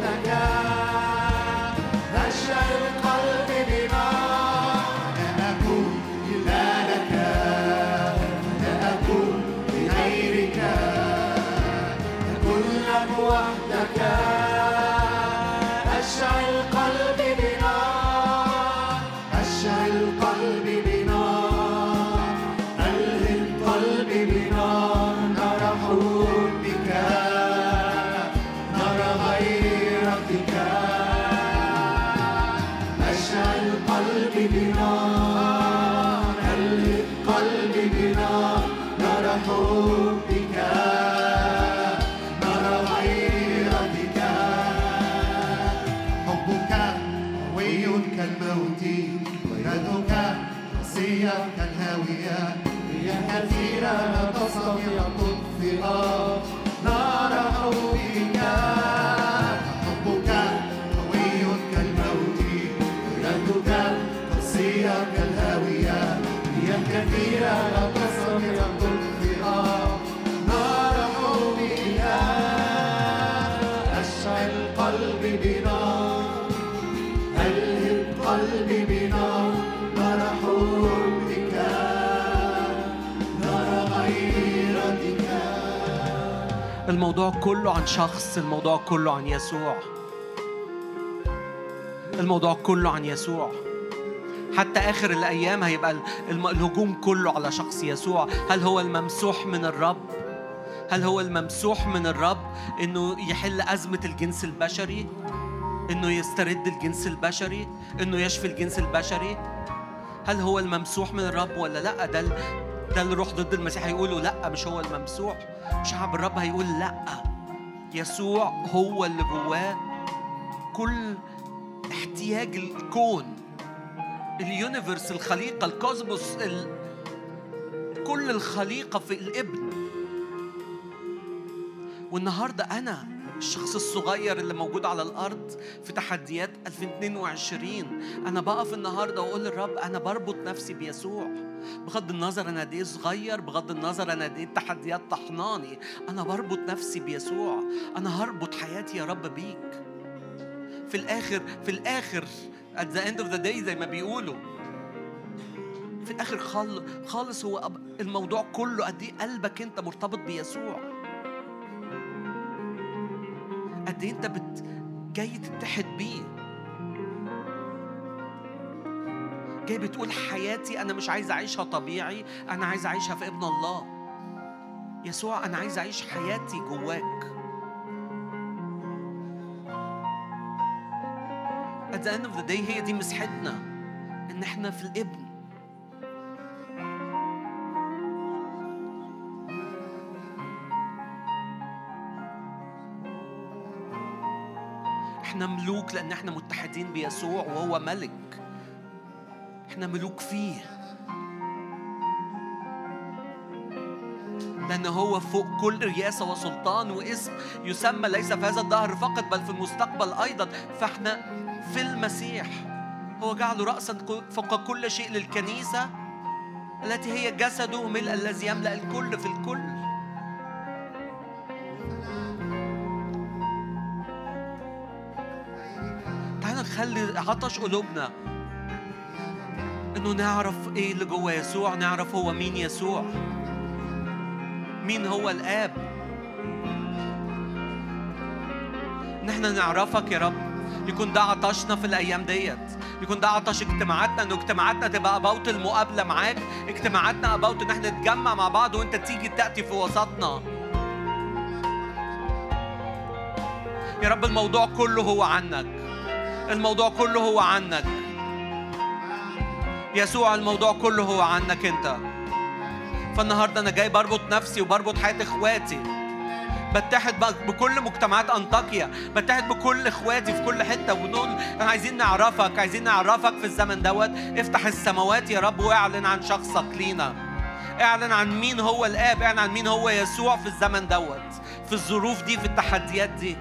الموضوع كله عن شخص الموضوع كله عن يسوع. الموضوع كله عن يسوع. حتى آخر الأيام هيبقى الهجوم كله على شخص يسوع. هل هو الممسوح من الرب؟ هل هو الممسوح من الرب إنه يحل أزمة الجنس البشري؟ إنه يسترد الجنس البشري؟ إنه يشفي الجنس البشري؟ هل هو الممسوح من الرب ولا لأ؟ ده ده اللي روح ضد المسيح هيقولوا لا مش هو الممسوح. شعب الرب هيقول لا. يسوع هو اللي جواه. كل احتياج الكون اليونيفرس الخليقة الكوزموس ال... كل الخليقة في الابن. والنهاردة أنا الشخص الصغير اللي موجود على الأرض في تحديات 2022 أنا بقف النهارده وأقول للرب أنا بربط نفسي بيسوع. بغض النظر أنا قد إيه صغير بغض النظر أنا قد إيه التحديات طحناني. أنا بربط نفسي بيسوع. أنا هربط حياتي يا رب بيك. في الآخر في الآخر at the end of the day زي ما بيقولوا. في الآخر خالص هو الموضوع كله قد إيه قلبك أنت مرتبط بيسوع. قد إيه أنت بت جاي تتحد بيه. جاي بتقول حياتي أنا مش عايز أعيشها طبيعي أنا عايز أعيشها في ابن الله. يسوع أنا عايز أعيش حياتي جواك. At the end of the day هي دي مسحتنا إن إحنا في الابن. إحنا ملوك لأن إحنا متحدين بيسوع وهو ملك. إحنا ملوك فيه. لأن هو فوق كل رياسة وسلطان واسم يسمى ليس في هذا الدهر فقط بل في المستقبل أيضا. فإحنا في المسيح. هو جعله رأسا فوق كل شيء للكنيسة التي هي جسده ملء الذي يملأ الكل في الكل. خلي عطش قلوبنا. إنه نعرف إيه اللي جوه يسوع نعرف هو مين يسوع. مين هو الآب؟ ان إحنا نعرفك يا رب. يكون ده عطشنا في الأيام ديت. يكون ده عطش اجتماعاتنا إنه اجتماعاتنا تبقى about المقابلة معاك. اجتماعاتنا about إن إحنا نتجمع مع بعض وإنت تيجي تأتي في وسطنا. يا رب الموضوع كله هو عنك. الموضوع كله هو عنك. يسوع الموضوع كله هو عنك انت. فالنهاردة أنا جاي بربط نفسي وبربط حياة إخواتي. بتحد بكل مجتمعات أنطاكيا. بتحد بكل إخواتي في كل حتة. ونقول إحنا عايزين نعرفك عايزين نعرفك في الزمن دوت. افتح السماوات يا رب واعلن عن شخصك لينا. اعلن عن مين هو الآب اعلن عن مين هو يسوع في الزمن دوت. في الظروف دي في التحديات دي.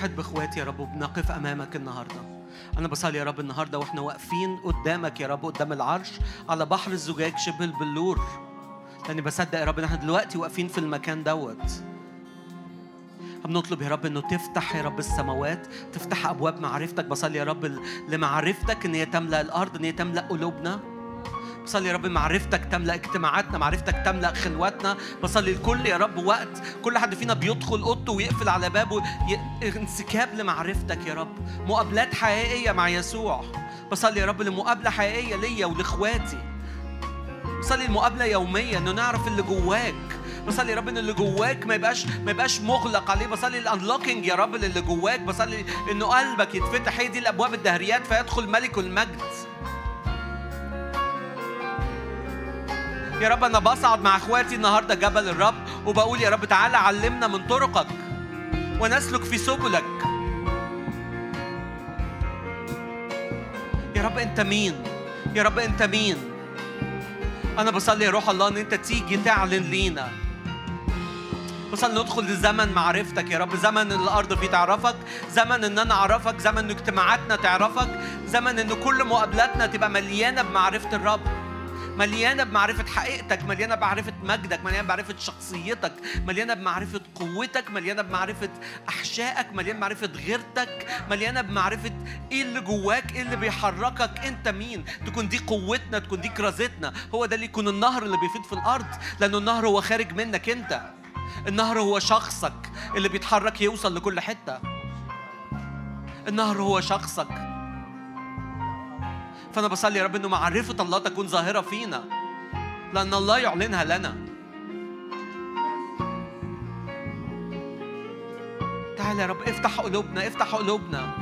اتحد بإخواتي يا رب وبنقف أمامك النهارده. أنا بصلي يا رب النهارده وإحنا واقفين قدامك يا رب قدام العرش على بحر الزجاج شبه البلور. لأني بصدق يا رب إن إحنا دلوقتي واقفين في المكان دوت. بنطلب يا رب إنه تفتح يا رب السماوات تفتح أبواب معرفتك. بصلي يا رب لمعرفتك إن هي تملأ الأرض إن هي تملأ قلوبنا. بصلي يا رب معرفتك تملأ اجتماعاتنا معرفتك تملأ خلواتنا. بصلي الكل يا رب وقت كل حد فينا بيدخل أوضته ويقفل على بابه. انسكاب لمعرفتك يا رب. مقابلات حقيقية مع يسوع. بصلي يا رب لمقابلة حقيقية ليا ولإخواتي. بصلي لمقابلة يومية إنه نعرف اللي جواك. بصلي يا رب إن اللي جواك ما يبقاش ما يبقاش مغلق عليه. بصلي لل unlocking يا رب للي جواك. بصلي إنه قلبك يتفتح. هي دي الأبواب الدهريات فيدخل ملك المجد. يا رب أنا بصعد مع أخواتي النهارده جبل الرب وبقول يا رب تعالى علمنا من طرقك ونسلك في سبلك. يا رب أنت مين؟ يا رب أنت مين؟ أنا بصلي يا روح الله إن أنت تيجي تعلن لينا. بصلي ندخل لزمن معرفتك يا رب زمن الأرض فيه تعرفك زمن إن أنا أعرفك زمن إن اجتماعاتنا تعرفك زمن إن كل مقابلاتنا تبقى مليانة بمعرفة الرب. مليانة بمعرفة حقيقتك مليانة بمعرفه مجدك مليانة بمعرفه شخصيتك مليانة بمعرفة قوتك مليانة بمعرفة أحشائك مليانة بمعرفة غيرتك مليانة بمعرفة إيه اللي جواك إيه اللي بيحركك أنت مين؟ تكون دي قوتنا تكون دي كرازتنا. هو ده اللي يكون النهر اللي بيفيض في الأرض لأنه النهر هو خارج منك أنت. النهر هو شخصك اللي بيتحرك يوصل لكل حتة. النهر هو شخصك. فأنا بصلي يا رب إنه معرفة الله تكون ظاهرة فينا لأن الله يعلنها لنا. تعال يا رب افتح قلوبنا افتح قلوبنا.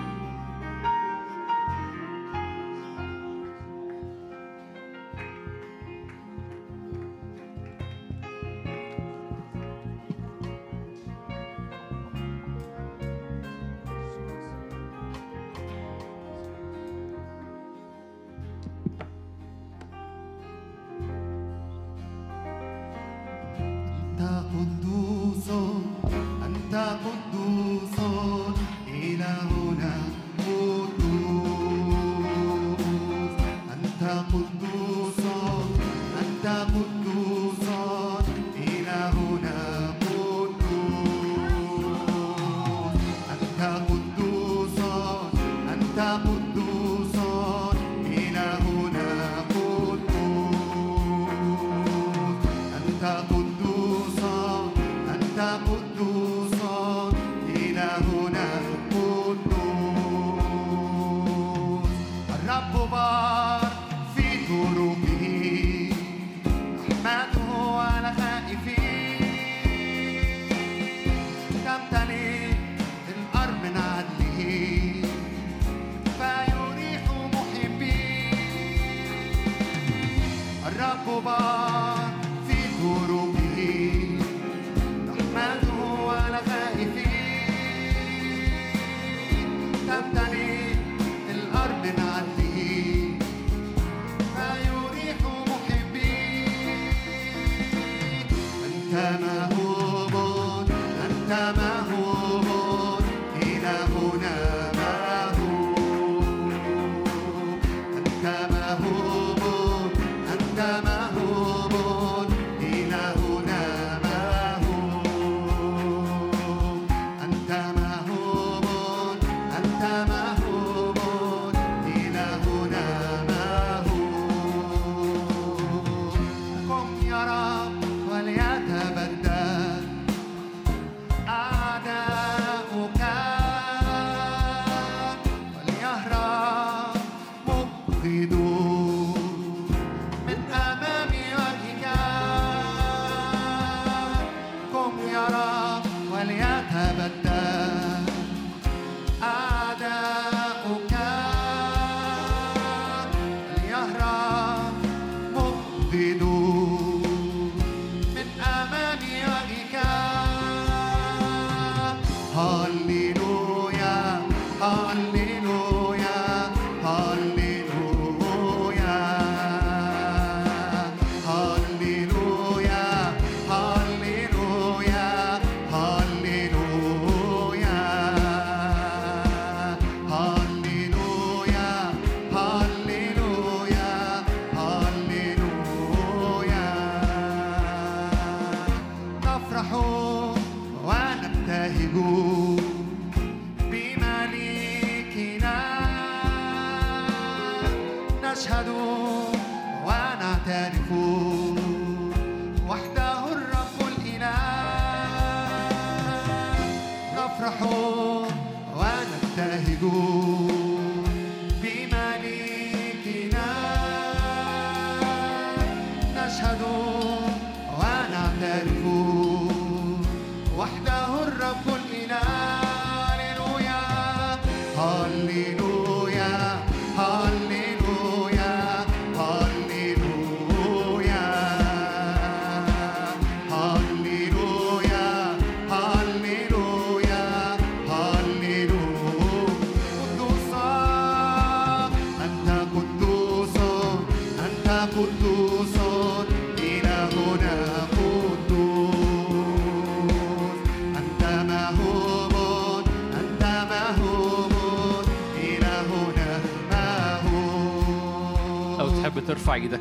cantamos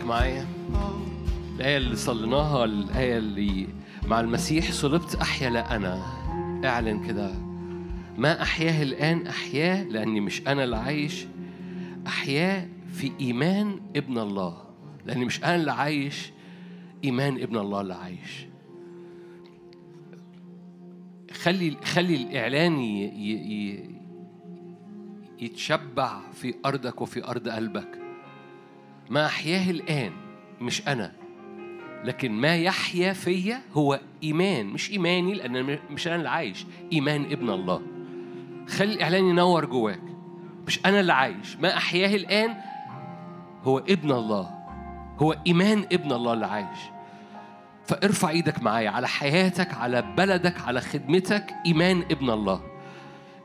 معايا. الآية اللي صليناها الآية اللي مع المسيح صلبت أحيا لا أنا. اعلن كده. ما أحياه الآن؟ أحياه لأني مش أنا اللي عايش. أحياه في إيمان ابن الله. لأني مش أنا اللي عايش إيمان ابن الله اللي عايش. خلي خلي الإعلان ي... ي... يتشبع في أرضك وفي أرض قلبك. ما أحياه الآن مش أنا. لكن ما يحيا فيا هو إيمان مش إيماني لأن مش أنا اللي عايش إيمان ابن الله. خلي الإعلان ينور جواك. مش أنا اللي عايش. ما أحياه الآن هو ابن الله. هو إيمان ابن الله اللي عايش. فارفع إيدك معايا على حياتك على بلدك على خدمتك إيمان ابن الله.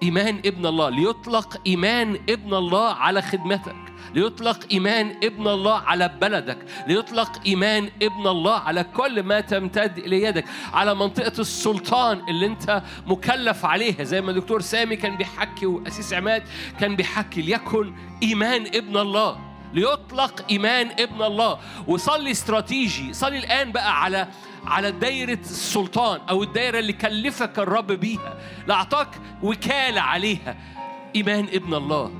إيمان ابن الله ليطلق إيمان ابن الله على خدمتك ليطلق إيمان ابن الله على بلدك ليطلق إيمان ابن الله على كل ما تمتد إلى يدك على منطقة السلطان اللي أنت مكلف عليها. زي ما الدكتور سامي كان بيحكي وأسيس عماد كان بيحكي ليكن إيمان ابن الله ليطلق إيمان ابن الله. وصلي استراتيجي صلي الآن بقى على على دايرة السلطان أو الدايرة اللي كلفك الرب بيها لأعطاك وكالة عليها. إيمان ابن الله.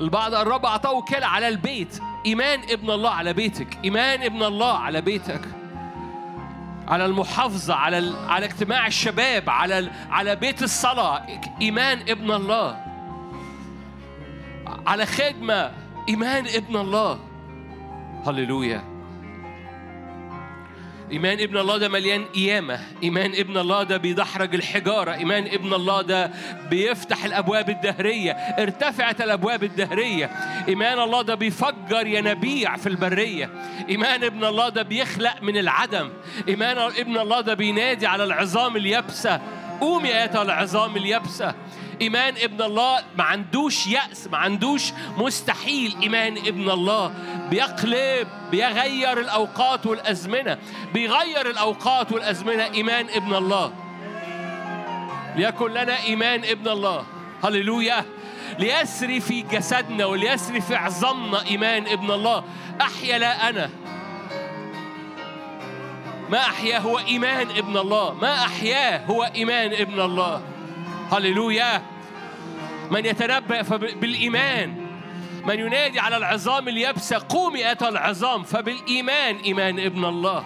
البعض الرب أعطاه وكالة على البيت إيمان ابن الله على بيتك. إيمان ابن الله على بيتك. على المحافظة على ال... على اجتماع الشباب على ال... على بيت الصلاة. إيمان ابن الله. على خدمة إيمان ابن الله. هللويا. إيمان ابن الله ده مليان قيامة. إيمان ابن الله ده بيدحرج الحجارة. إيمان ابن الله ده بيفتح الأبواب الدهرية. ارتفعت الأبواب الدهرية. إيمان الله ده بيفجر ينابيع في البرية. إيمان ابن الله ده بيخلق من العدم. إيمان ابن الله ده بينادي على العظام اليابسة. قوم يا أيتها العظام اليابسة. إيمان ابن الله ما عندوش يأس ما عندوش مستحيل إيمان ابن الله. بيقلب بيغير الأوقات والأزمنة بيغير الأوقات والأزمنة إيمان ابن الله. ليكن لنا إيمان ابن الله. هللويا. ليسري في جسدنا وليسري في عظامنا إيمان ابن الله. أحيا لا أنا. ما أحياه هو إيمان ابن الله. ما أحياه هو إيمان ابن الله. هللويا. من يتنبأ بالإيمان. من ينادي على العظام اليابسة قومي أتى العظام فبالإيمان إيمان ابن الله.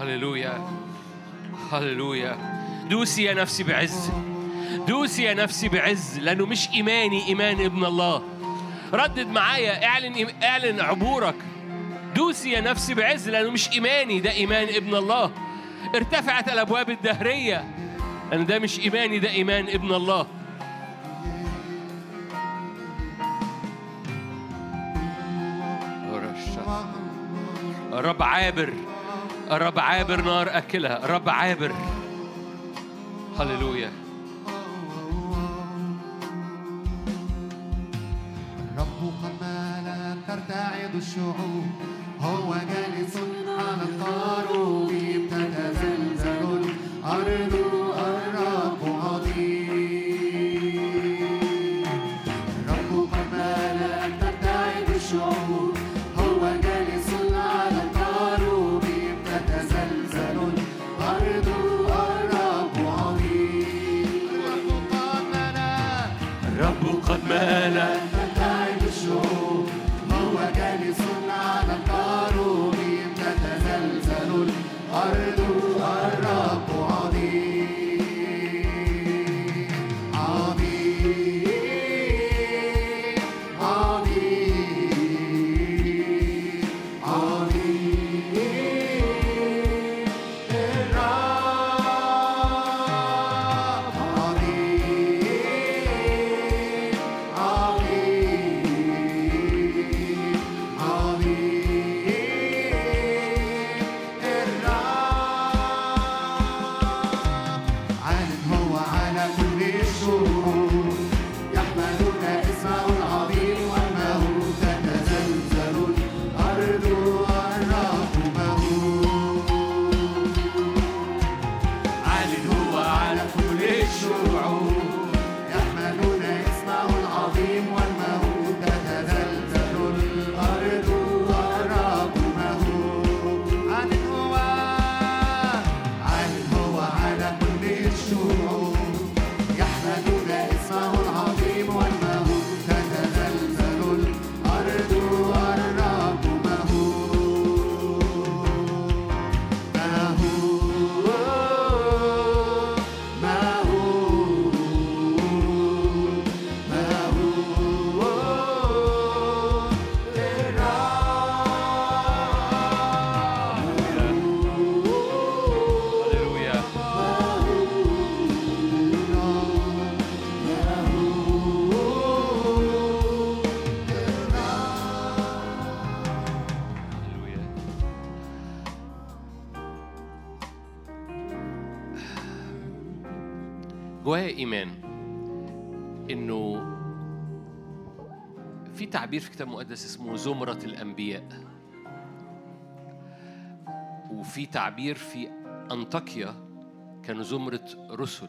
هللويا. هللويا. دوسي يا نفسي بعز. دوسي يا نفسي بعز لأنه مش إيماني إيمان ابن الله. ردد معايا اعلن اعلن عبورك. دوسي يا نفسي بعز لأنه مش إيماني ده إيمان ابن الله. ارتفعت الأبواب الدهرية. لأن ده مش إيماني ده إيمان ابن الله. الرب عابر الرب عابر نار أكلها. الرب عابر. هللويا. الرب قد مال ترتعد الشعوب هو جالس على القاروب إيمان. إنه في تعبير في كتاب مقدس اسمه زمرة الأنبياء. وفي تعبير في أنطاكيا كانوا زمرة رسل.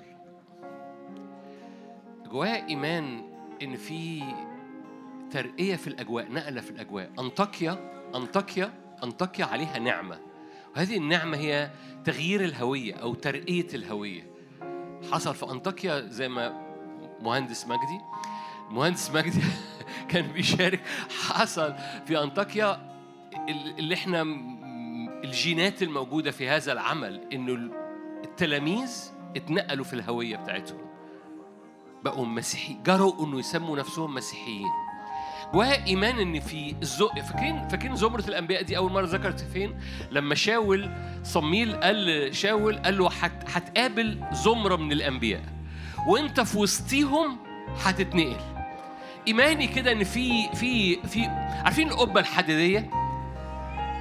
جوايا إيمان إن في ترقية في الأجواء نقلة في الأجواء. أنطاكيا أنطاكيا أنطاكيا عليها نعمة. وهذه النعمة هي تغيير الهوية أو ترقية الهوية. حصل في أنطاكيا زي ما مهندس مجدي. مهندس مجدي كان بيشارك. حصل في أنطاكيا اللي إحنا الجينات الموجودة في هذا العمل إنه التلاميذ اتنقلوا في الهوية بتاعتهم. بقوا مسيحي جروا إنه يسموا نفسهم مسيحيين. جواها إيمان إن في الزق فاكرين فاكرين زمرة الأنبياء دي أول مرة ذكرت فين؟ لما شاول صميل قال شاول قال له هت- هتقابل زمرة من الأنبياء وأنت في وسطيهم هتتنقل. إيماني كده إن في في في عارفين القبة الحديدية؟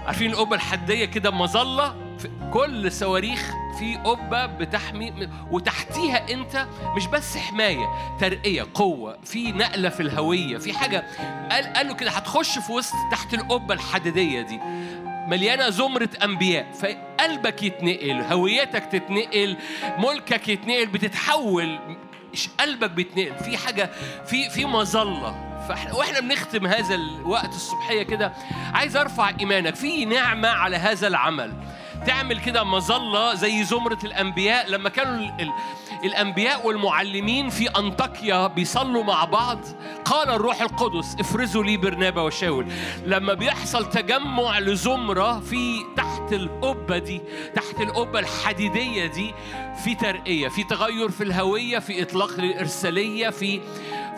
عارفين القبة الحديدية كده مظلة؟ كل صواريخ في قبة بتحمي وتحتيها انت مش بس حماية ترقية قوة في نقلة في الهوية في حاجة. قال قال له كده هتخش في وسط تحت القبة الحديدية دي مليانة زمرة أنبياء. فقلبك يتنقل هويتك تتنقل ملكك يتنقل بتتحول. قلبك بيتنقل في حاجة في في مظلة. وإحنا بنختم هذا الوقت الصبحية كده. عايز أرفع إيمانك في نعمة على هذا العمل. تعمل كده مظلة زي زمرة الأنبياء لما كانوا ال ال الأنبياء والمعلمين في أنطاكيا بيصلوا مع بعض. قال الروح القدس افرزوا لي برنابا وشاول. لما بيحصل تجمع لزمرة في تحت القبة دي تحت القبة الحديدية دي في ترقية في تغير في الهوية في إطلاق للإرسالية في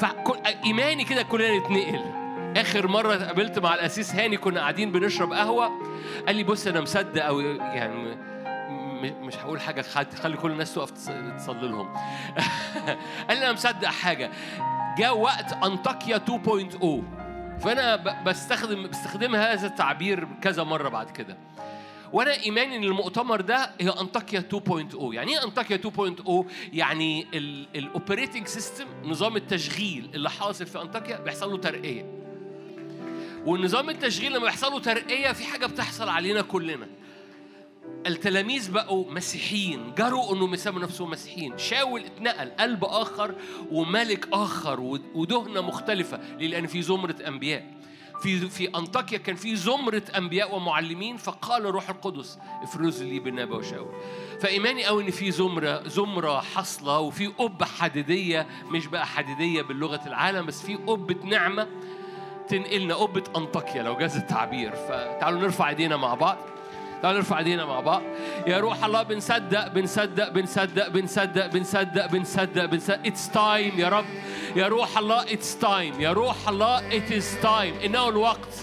فكل إيماني كده كلنا نتنقل. آخر مرة قابلت مع الاسيس هاني كنا قاعدين بنشرب قهوة. قال لي بص أنا مصدق أو يعني مش هقول حاجة خلي كل الناس تقف تص- تصلي لهم. قال لي أنا مصدق حاجة. جاء وقت أنطاكيا 2.0 فأنا بستخدم بستخدم هذا التعبير كذا مرة بعد كده. وأنا إيماني إن المؤتمر ده هي أنطاكيا 2.0 يعني إيه أنطاكيا 2.0 يعني ال operating system نظام التشغيل اللي حاصل في أنطاكيا بيحصل له ترقية. والنظام التشغيل لما بيحصل له ترقية في حاجة بتحصل علينا كلنا. التلاميذ بقوا مسيحيين جروا إنهم يسموا نفسهم مسيحيين. شاول اتنقل قلب آخر وملك آخر ودهنة مختلفة؟ لأن في زمرة أنبياء. في في أنطاكيا كان في زمرة أنبياء ومعلمين فقال الروح القدس افرز لي بالنبا وشاول فإيماني قوي إن في زمره زمرة حاصلة وفي قبة حديدية مش بقى حديدية بلغه العالم بس في قبة نعمة تنقلنا قبة أنطاكيا لو جاز التعبير. فتعالوا نرفع إيدينا مع بعض. تعالوا نرفع إيدينا مع بعض. يا روح الله بنصدق بنصدق بنصدق بنصدق بنصدق بنصدق بنصدق. it's time يا رب. يا روح الله it's time يا روح الله it is time إنه الوقت.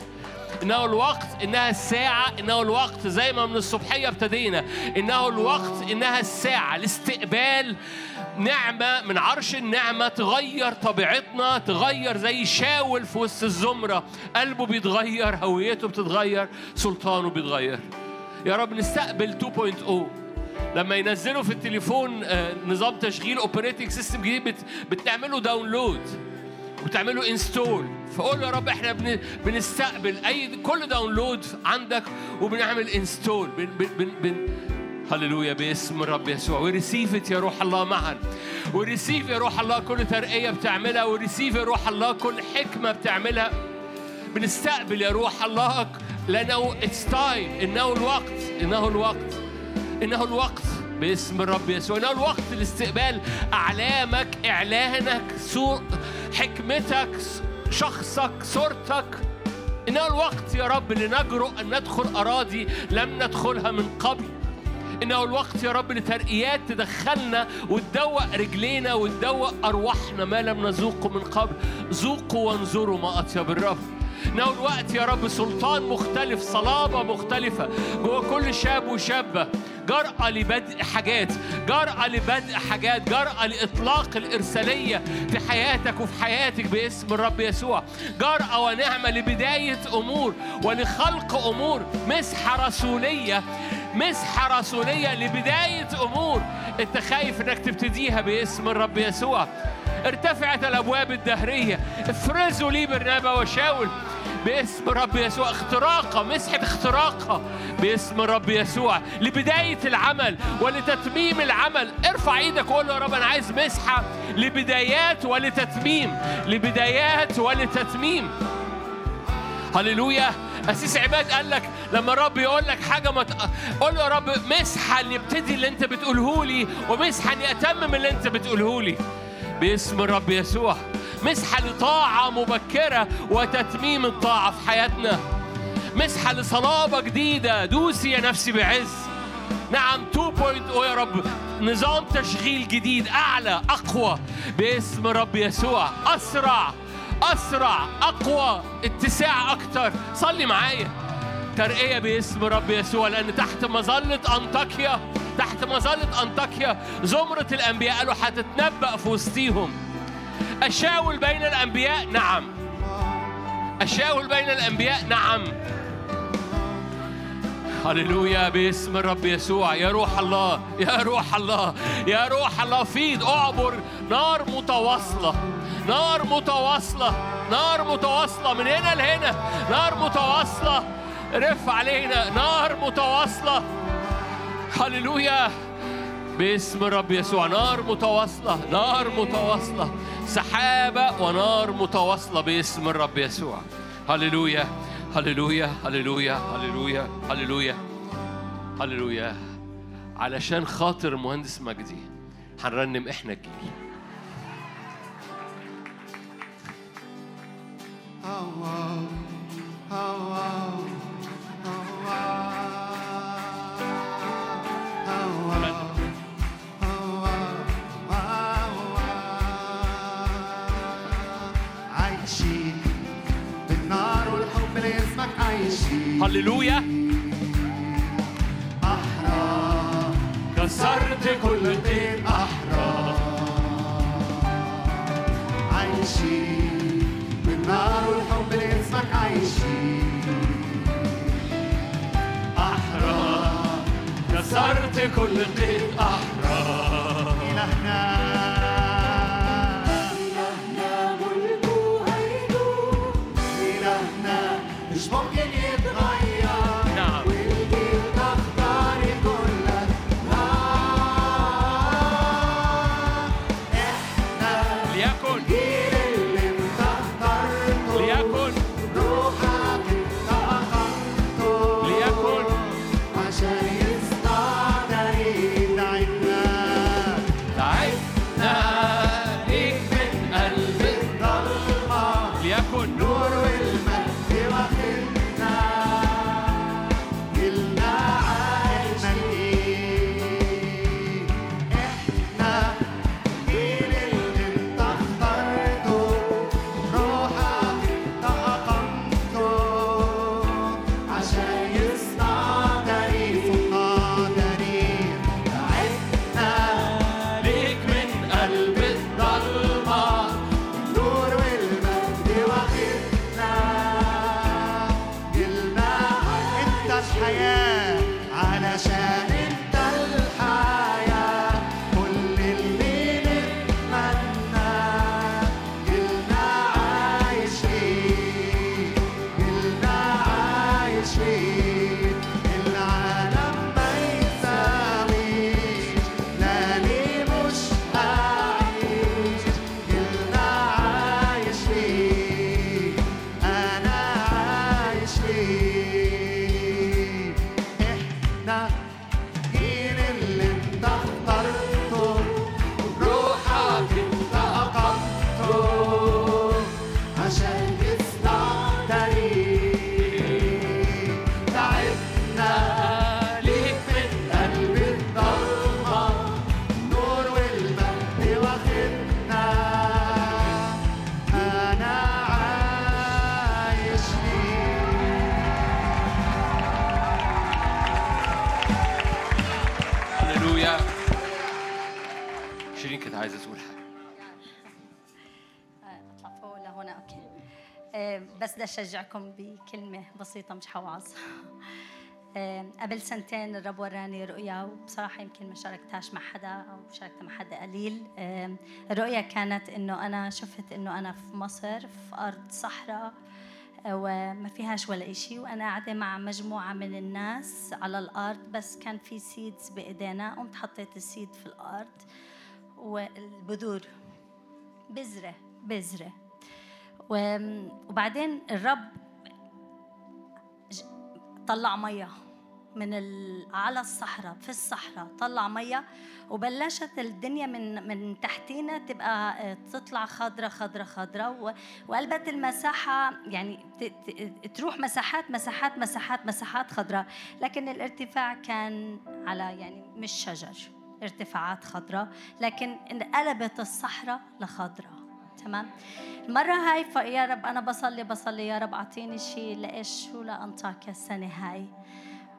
إنه الوقت إنها الساعة. إنه الوقت زي ما من الصبحية ابتدينا. إنه الوقت إنها الساعة. لاستقبال نعمة من عرش النعمة تغير طبيعتنا تغير زي شاول في وسط الزمرة. قلبه بيتغير هويته بتتغير سلطانه بيتغير. يا رب نستقبل 2.0 لما ينزلوا في التليفون آه، نظام تشغيل operating system جديد بت- بتعملوا download وتعملوا install فقول يا رب إحنا بن... بنستقبل اي كل download عندك وبنعمل install بن... بن... بن... هللويا باسم الرب يسوع. we receive يا روح الله معا. we receive يا روح الله كل ترقية بتعملها. we receive يا روح الله كل حكمة بتعملها. بنستقبل يا روح الله لأنه it's time إنه الوقت. إنه الوقت. إنه الوقت. باسم الرب يسوع. إنه الوقت لاستقبال أعلامك إعلانك سوء حكمتك شخصك صورتك. إنه الوقت يا رب لنجرؤ أن ندخل أراضي لم ندخلها من قبل. إنه الوقت يا رب لترقيات تدخلنا وتدوق رجلينا وتدوق أرواحنا ما لم نذوقه من قبل. ذوقوا وانظروا ما أطيب الرب. إنه الوقت يا رب سلطان مختلف صلابة مختلفة. جوه كل شاب وشابة جرأة لبدء حاجات جرأة لبدء حاجات جرأة لإطلاق الإرسالية في حياتك وفي حياتك باسم الرب يسوع. جرأة ونعمة لبداية أمور ولخلق أمور. مسحة رسولية مسحة رسولية لبداية أمور. أنت خايف إنك تبتديها باسم الرب يسوع. ارتفعت الأبواب الدهرية. افرزوا لي برنابا وشاول باسم الرب يسوع. اختراقة مسحة اختراقة باسم الرب يسوع. لبداية العمل ولتتميم العمل. ارفع إيدك وقول له يا رب أنا عايز مسحة لبدايات ولتتميم. لبدايات ولتتميم. هللويا. أسيس عباد قال لك لما الرب يقول لك حاجة ما ت... قول له يا رب مسحة اللي يبتدي اللي أنت بتقوله لي ومسحة إني أتمم اللي أنت بتقوله لي. باسم الرب يسوع مسحة لطاعة مبكرة وتتميم الطاعة في حياتنا. مسحة لصلابة جديدة دوسي يا نفسي بعز. نعم 2.0 يا رب نظام تشغيل جديد أعلى أقوى. باسم رب يسوع أسرع. أسرع أقوى اتساع أكتر. صلي معايا. ترقية باسم رب يسوع لأن تحت مظلة أنطاكيا تحت مظلة أنطاكيا زمرة الأنبياء قالوا هتتنبأ في وسطيهم. أشاول بين الأنبياء نعم. أشاول بين الأنبياء نعم. هللويا باسم الرب يسوع. يا روح الله يا روح الله يا روح الله. فيض أعبر نار متواصلة. نار متواصلة نار متواصلة من هنا لهنا نار متواصلة. رف علينا نار متواصلة. هللويا. باسم الرب يسوع نار متواصلة نار متواصلة. سحابة ونار متواصلة باسم الرب يسوع. هللويا هللويا هللويا هللويا هللويا هللويا. علشان خاطر المهندس مجدي هنرنم إحنا الجيل. هللويا. أحرار. كسرت كل قيد أحرار كسرت كل قيد أحرار بس بدي أشجعكم بكلمة بسيطة مش حوعظ آه، قبل سنتين الرب وراني رؤيا وبصراحة يمكن ما شاركتهاش مع حدا أو شاركتها مع حدا قليل. الرؤيا كانت إنه أنا شفت إنه أنا في مصر في أرض صحراء آه، وما فيهاش ولا إشي وأنا قاعدة مع مجموعة من الناس على الأرض بس كان في سيدز بإيدينا قمت حطيت السيد في الأرض والبذور بذرة بذرة. وبعدين الرب طلع مية من. على الصحراء في الصحراء طلع مية وبلشت الدنيا من من تحتينا تبقى آه، تطلع خضرة خضرة خضرة. وقلبت المساحة يعني. تروح مساحات مساحات مساحات مساحات خضراء لكن الارتفاع كان على يعني مش شجر ارتفاعات خضراء لكن انقلبت الصحراء لخضراء تمام؟ المرة هاي يا رب أنا بصلي بصلي. يا رب أعطيني شيء لإيش؟ شو لأنطاكيا السنة هاي؟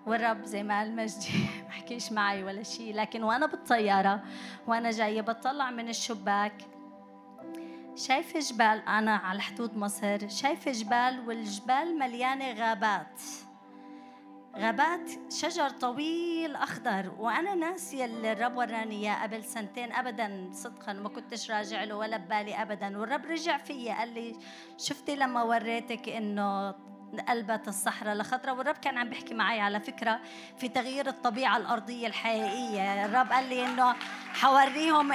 والرب زي ما قال مجدي ما حكيش معي ولا شيء لكن وأنا بالطيارة وأنا جاية بطلع من الشباك. شايفة جبال؟ أنا على حدود مصر. شايفة جبال والجبال مليانة غابات. غابات شجر طويل أخضر وأنا ناسية اللي الرب وراني إياه قبل سنتين ابدا صدقا ما كنتش راجع له ولا ببالي ابدا والرب رجع فيا قال لي شفتي لما وريتك إنه قلبت الصحراء لخضرة والرب كان عم بيحكي معي على فكرة في تغيير الطبيعة الأرضية الحقيقية. الرب قال لي إنه حوريهم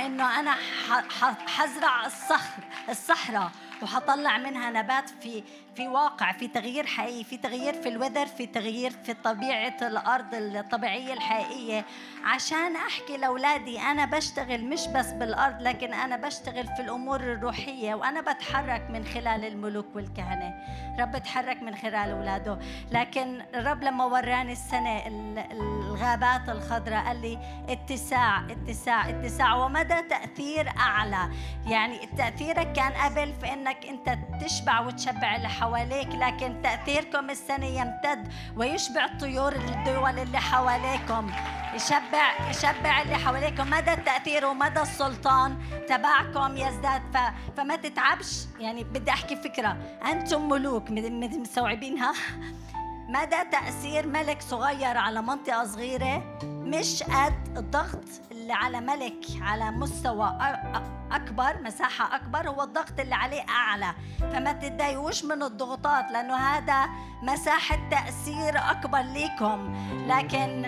ح- ح- حزرع الصخر الصحراء وحطلع منها نبات في في واقع في تغيير حقيقي في تغيير في الوذر في تغيير في طبيعة الأرض الطبيعية الحقيقية. عشان أحكي لأولادي أنا بشتغل مش بس بالأرض لكن أنا بشتغل في الأمور الروحية وأنا بتحرك من خلال الملوك والكهنة. رب بتحرك من خلال أولاده. لكن الرب لما وراني السنة ال- الغابات الخضراء قال لي اتساع اتساع اتساع ومدى تأثير أعلى. يعني تأثيرك كان قبل في إنك أنت تشبع وتشبع اللي حواليك لكن تأثيركم السنة يمتد ويشبع الطيور الدول اللي حواليكم. يشبع يشبع اللي حواليكم. مدى التأثير ومدى السلطان تبعكم يزداد ف... فما تتعبش. يعني بدي أحكي فكرة. أنتم ملوك. مستوعبينها مدى تأثير ملك صغير على منطقة صغيرة مش قد الضغط اللي على ملك على مستوى أكبر مساحة أكبر هو الضغط اللي عليه أعلى. فما تتضايقوش من الضغوطات لأنه هذا مساحة تأثير أكبر ليكم. لكن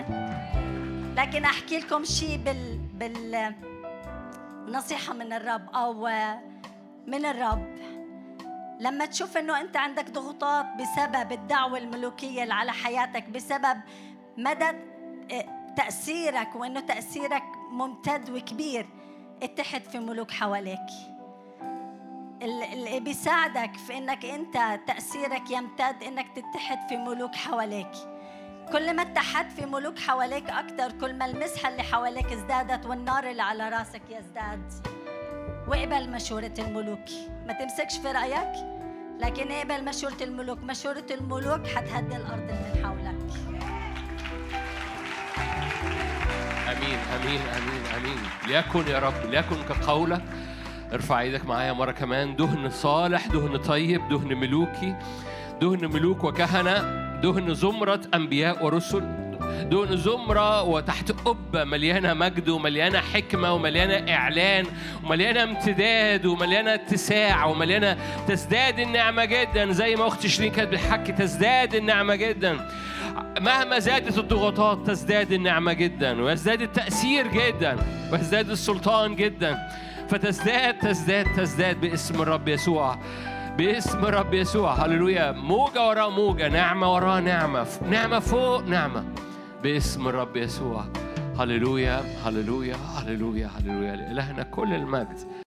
لكن أحكي لكم شيء بال بال نصيحة من الرب أو من الرب. لما تشوف إنه أنت عندك ضغوطات بسبب الدعوة الملوكية اللي على حياتك بسبب مدى آه، تأثيرك وإنه تأثيرك ممتد وكبير اتحد في ملوك حواليك. ال- اللي بيساعدك في إنك أنت تأثيرك يمتد إنك تتحد في ملوك حواليك. كل ما اتحدت في ملوك حواليك أكثر كل ما المسحة اللي حواليك ازدادت والنار اللي على راسك يزداد. واقبل مشورة الملوك. ما تمسكش في رأيك لكن اقبل مشورة الملوك. مشورة الملوك حتهدي الأرض اللي من حولك. آمين آمين آمين آمين. ليكن يا رب ليكن كقولك. ارفع إيدك معايا مرة كمان. دهن صالح دهن طيب دهن ملوكي. دهن ملوك وكهنة. دهن زمرة أنبياء ورسل. دهن زمرة وتحت قبة مليانة مجد ومليانة حكمة ومليانة إعلان ومليانة امتداد ومليانة اتساع ومليانة تزداد النعمة جدا. زي ما أختي شيرين كانت بتحكي تزداد النعمة جدا. مهما زادت الضغوطات تزداد النعمة جدا ويزداد التأثير جدا ويزداد السلطان جدا. فتزداد تزداد تزداد باسم الرب يسوع باسم الرب يسوع. هللويا. موجة وراء موجة نعمة وراء نعمة نعمة فوق نعمة باسم الرب يسوع. هللويا هللويا هللويا هللويا. لإلهنا كل المجد.